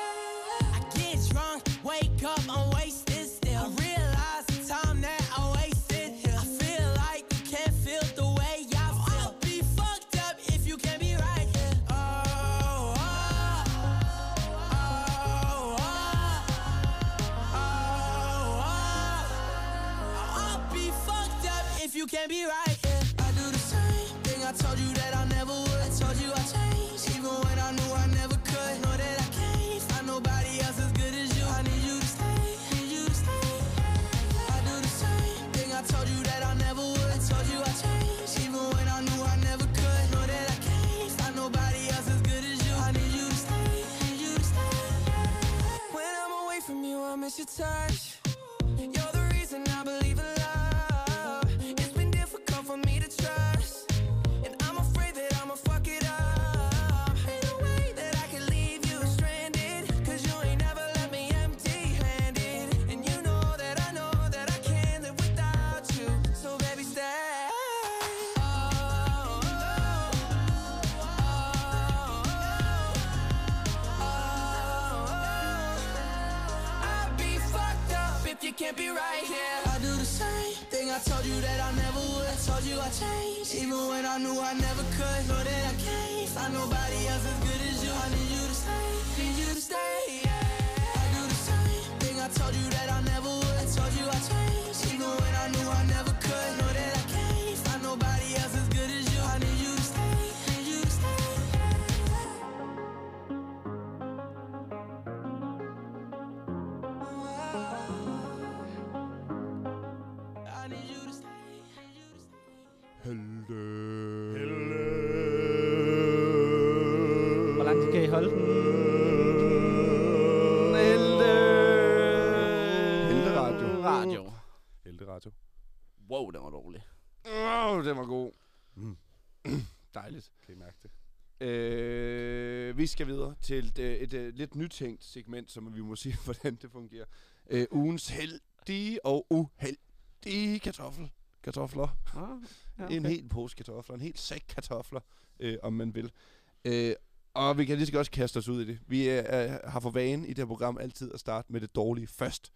Skal videre til et, et, et, et lidt nytænkt segment, som vi må [LAUGHS] sige, hvordan det fungerer. Øh, ugens held, heldige og uheldige kartoffel. Kartofler. Ah, ja, [LAUGHS] Okay. En hel pose kartofler, en hel sæk kartofler, øh, om man vil. Øh, og vi kan lige så godt kaste os ud i det. Vi øh, har for vane i det her program altid at starte med det dårlige først.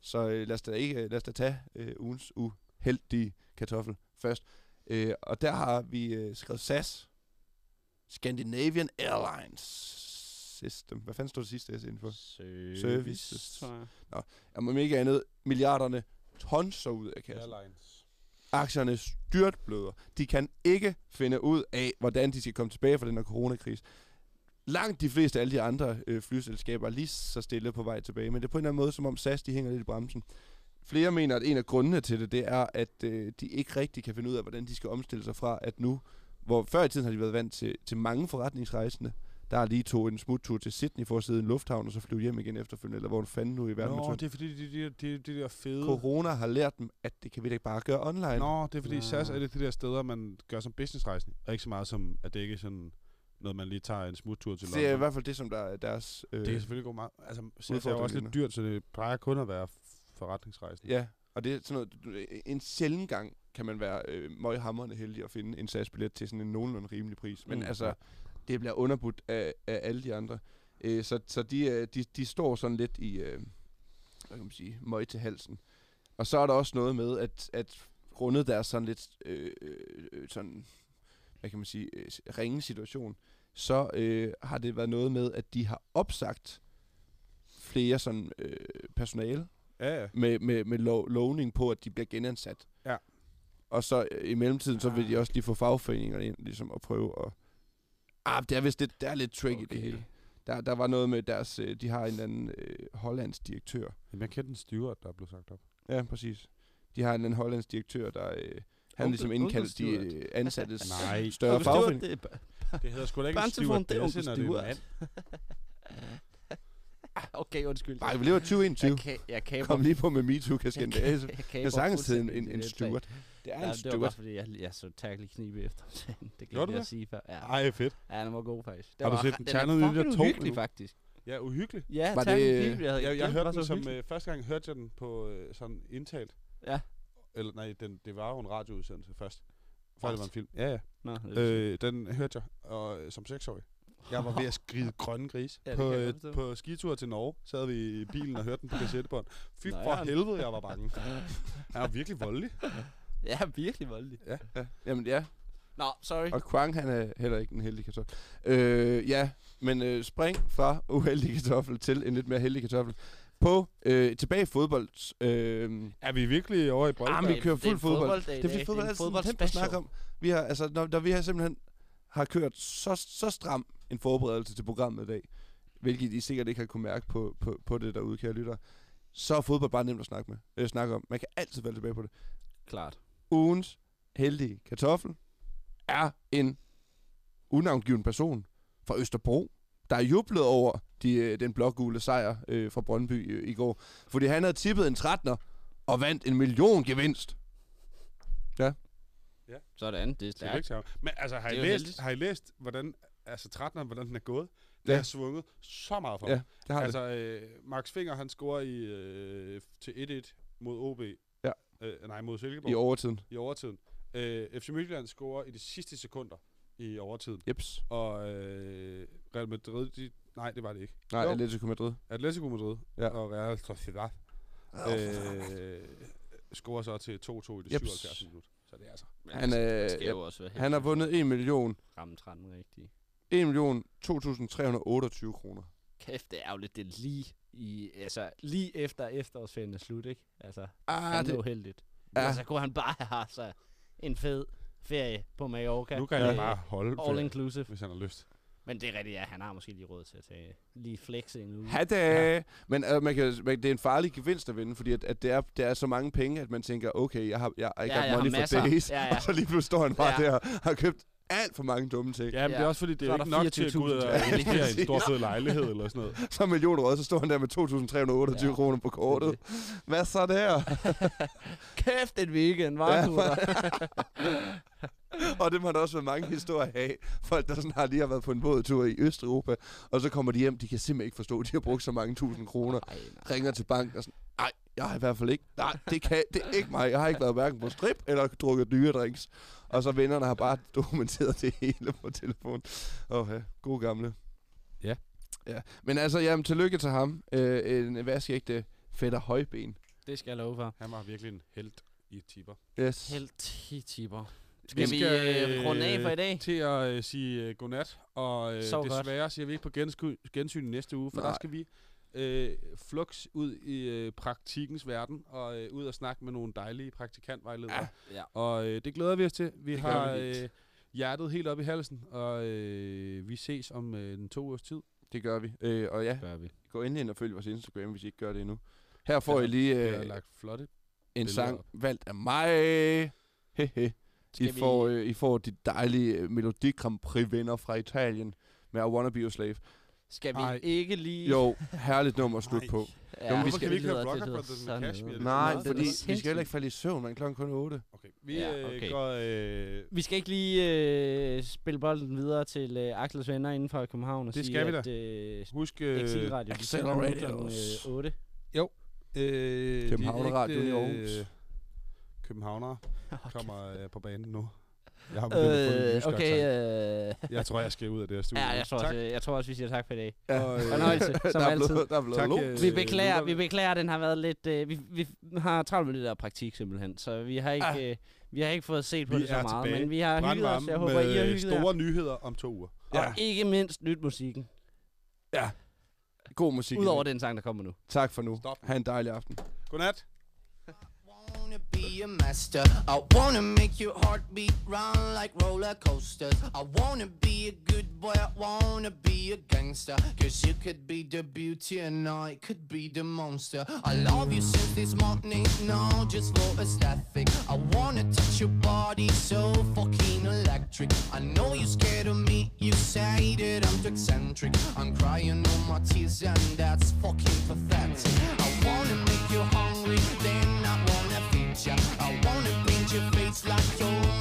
Så øh, lad, os da ikke, lad os da tage øh, ugens uheldige kartoffel først. Øh, og der har vi øh, skrevet SAS. Scandinavian Airlines System. Hvad fanden står det sidste S inden for? Service, Services. tror jeg. Jamen ikke andet. Milliarderne tonser ud af kassen. Airlines. aktierne styrtbløder. De kan ikke finde ud af, hvordan de skal komme tilbage fra den her coronakrise. Langt de fleste af alle de andre øh, flyselskaber er lige så stille på vej tilbage, men det er på en eller anden måde, som om SAS de hænger lidt i bremsen. Flere mener, at en af grundene til det, det er, at øh, de ikke rigtig kan finde ud af, hvordan de skal omstille sig fra, at nu, hvor før i tiden har de været vant til, til mange forretningsrejsende, der er lige tog en smuttur til Sydney for at sidde i en lufthavn, og så flyve hjem igen efterfølgende, eller hvor fanden nu i verden Nå, det er fordi, de, de, de, de der fede... Corona har lært dem, at det kan vi da ikke bare gøre online. Nå, det er fordi Nå. SAS er det de der steder, man gør som businessrejsende, og ikke så meget som, at det ikke er sådan noget, man lige tager en smuttur til det er i London. hvert fald det, som der er deres... Øh, Det kan selvfølgelig gå meget... Altså, SAS er jo også lidt dyrt, så det plejer kun at være f- forretningsrejsende. Ja, og det er sådan noget, en sjælden gang kan man være øh, møghamrende heldig at finde en SAS-billet til sådan en nogenlunde rimelig pris. Men Mm, altså, det bliver underbudt af, af alle de andre. Øh, så så de, øh, de, de står sådan lidt i, øh, hvad kan man sige, møg til halsen. Og så er der også noget med, at, at grundet deres sådan lidt, øh, øh, sådan, hvad kan man sige, øh, ringe situation, så øh, har det været noget med, at de har opsagt flere sådan øh, personale, Ja, ja. med, med, med lov, lovning på, at de bliver genansat. Og så øh, i mellemtiden, så vil de også lige få fagforeningerne ind, ligesom at prøve at... Ah, det er vist det, der er lidt tricky okay. det hele. Der, der var noget med deres... Øh, de har en anden øh, hollandsk direktør. Jamen, jeg kendte en steward, der blev sagt op. Ja, præcis. De har en anden hollandsk direktør, der... Øh, han Onkel- ligesom indkaldt de øh, ansattes Nej. større fagforening. det Det hedder sgu da ikke en det er det er en mand. [LAUGHS] [LAUGHS] Okay, undskyld. Nej, vi lever i 2021. Jeg, kan, jeg kaber, Kom lige på med MeToo-kasken. Det jeg, jeg det kaber er sagtens til en, en, det en steward. Det er Ja, en det var bare fordi, jeg, jeg så tackle knibe efter det glemte du jeg det? at sige før. Ja. Ej, fedt. ja, den var god faktisk. Det Har du var, set den er ternede fucking ninja to uhyggelig faktisk. Ja, uhyggelig. Ja, Var det- knibe, jeg havde Jeg, jeg hørte den så som... Øh, første gang hørte jeg den på øh, sådan indtalt. Ja. Eller nej, den, det var jo en radioudsendelse først. Før det var en film. Ja, ja. Nå, det Øh, den hørte jeg og, øh, som seksårig. Jeg var ved at skride grønne gris. Ja, det på, øh, på skitur til Norge sad vi i bilen og hørte den på kassettebånd. Fy Nå, for ja. helvede, jeg var bange. [LAUGHS] Han var virkelig voldelig. Ja, virkelig voldelig. Ja. Jamen ja, Nå, sorry. Og Kwang, han er heller ikke en heldig kartoffel. Øh, ja, men øh, spring fra uheldig kartoffel til en lidt mere heldig kartoffel. På øh, tilbage i fodbold. Øh, Er vi virkelig over i ah, boldkamp? men vi kører Det er fuld fodbold. fodbolddag i Det er fordi fodbold Det er er en om. Vi har, altså, når, når vi har simpelthen har kørt så, så stram en forberedelse til programmet i dag, hvilket I sikkert ikke har kunne mærke på, på, på det derude, kære lytter, så er fodbold bare nemt at snakke, med, øh, snakke om. Man kan altid falde tilbage på det. Klart. ugens heldige kartoffel er en unavngiven person fra Østerbro, der er jublet over de, øh, den blågule sejr øh, fra Brøndby øh, i går. Fordi han havde tippet en 13'er og vandt en million gevinst. Sådan, det er stærkt. Men altså, har I, er læst, heldigt. har I læst, hvordan, altså 13'eren, hvordan den er gået? Det Ja. har svunget så meget for Ja, mig. det har altså, det. øh, Max Finger, han scorer i, øh, til 1-1 mod OB. Ja. Øh, nej, mod Silkeborg. I overtiden. I overtiden. Øh, FC Midtjylland scorer i de sidste sekunder i overtiden. Jeps. Og øh, Real Madrid, de, nej, det var det ikke. Nej, Jo. Atletico Madrid. Atletico Madrid Ja. og Real Sociedad øh, scorer så til 2-2 i det Jeps. 77. minut. Så det er altså... Men Han, øh, også være Han har vundet 1 million, Ramme 13 rigtigt. 1 million 2.328 kroner. Kæft, det er jo lidt det er lige i, altså, lige efter efterårsferien er slut, ikke? Altså, Ah, han er det, uheldigt. Ja. Altså, kunne han bare have haft sig en fed ferie på Mallorca. Nu kan han bare holde, All ferie, inclusive. hvis han har lyst. Men det er rigtigt, ja, han har måske lige råd til at tage lige flexe en uge. Ha' det! Ja. Men øh, man kan, man, det er en farlig gevinst at vinde, fordi at, at det, er, det er så mange penge, at man tænker, okay, jeg har, jeg, I Ja, got jeg money for days. Ja, ja. [LAUGHS] Og så lige pludselig står han bare Ja. der og har købt alt for mange dumme ting. Ja, men det er også fordi, det er er ikke nok til at gå ud og 24.000 investere i en stor fed lejlighed eller sådan noget. [LAUGHS] Så er millionråd, så står han der med 2.328 ja. Kroner på kortet. Hvad så der? [LAUGHS] Kæft, et weekend, var Ja, ja, [LAUGHS] og det må der også være mange historier af. Folk, der sådan har lige har været på en bådtur i Østeuropa, og så kommer de hjem, de kan simpelthen ikke forstå, at de har brugt så mange tusind kroner. Ej, nej. Ringer til banken og sådan, nej, Jeg har i hvert fald ikke. Nej, det, kan, det er ikke mig. Jeg har ikke været hverken på strip eller drukket dyre drinks. Og så vennerne har bare [LAUGHS] dokumenteret det hele på telefon. Åh, ja. God gamle. Ja. Ja. Men altså, jamen, tillykke til ham. Øh, en vaskægte fætter højben. Det skal jeg love for. Han var virkelig en held i tipper. Yes. Helt i tipper. Skal vi, øh, runde af for i dag? Til at øh, sige øh, godnat, og øh, Sov godt. desværre siger vi ikke på gensku- gensyn næste uge, for Nej. der skal vi øh, flux ud i øh, praktikkens verden, og øh, ud og snakke med nogle dejlige praktikantvejledere. Ja. Ja. Og øh, det glæder vi os til. Vi Det har vi øh, hjertet helt op i halsen, og øh, vi ses om øh, en to ugers tid. Det gør vi. Øh, og ja, Gør vi. gå ind og følg vores Instagram, hvis I ikke gør det endnu. Her får I lige øh, lagt flotte. en sang op. valgt af mig. Hehe. I Skal vi- får, øh, I får de dejlige øh, Melodi Grand vinder fra Italien med I Wanna Be Your Slave. Skal vi Ej. ikke lige... Jo, herligt nummer at slutte på. Ja, vi Hvorfor skal- vi ikke høre Blocker Brothers med Cashmere? er Nej, meget- fordi vi skal heller ikke falde i søvn, men klokken kun 8. Okay. Vi Ja, øh, okay. går... Øh, Vi skal ikke lige øh, spille bolden videre til øh, Aksels venner inden for København og Det sige, skal vi at øh, husk... Øh, Exilradio klokken, øh, 8. øh, Københavnerradioen de i Aarhus. øh, Københavnere [LAUGHS] kommer øh, på banen nu. Jeg har begyndt at få en Øh, jysk okay, øh, Jeg tror, jeg skal ud af det her studie. ja, jeg tror, tak. også, jeg tror også, vi siger tak for i dag. Ja. Og, øh, Fornøjelse, [LAUGHS] som der, er altid. blevet, der er blevet Tak, lo. øh, Vi beklager, vi beklager, at den har været lidt... Øh, vi, vi har travlt med det der praktik simpelthen, så vi har ikke, Ah. øh, vi har ikke fået set på Vi det så meget, tilbage. men vi har hygget os. Brandvarme Jeg håber, I har hygget jer. store nyheder om to uger. Ja. Og ikke mindst nyt musikken. God musik. Udover den sang, der kommer nu. Tak for nu. Stop. Ha' en dejlig aften. Godnat. A master. I wanna make your heartbeat run like roller coasters. I wanna be a good boy. I wanna be a gangster. Cause you could be the beauty and I could be the monster. I love you since this morning. No, just for aesthetic. I wanna touch your body so fucking electric. I know you're scared of me. You say that I'm too eccentric. I'm crying all my tears and that's fucking pathetic. I wanna make you hungry. Then paint your face like you're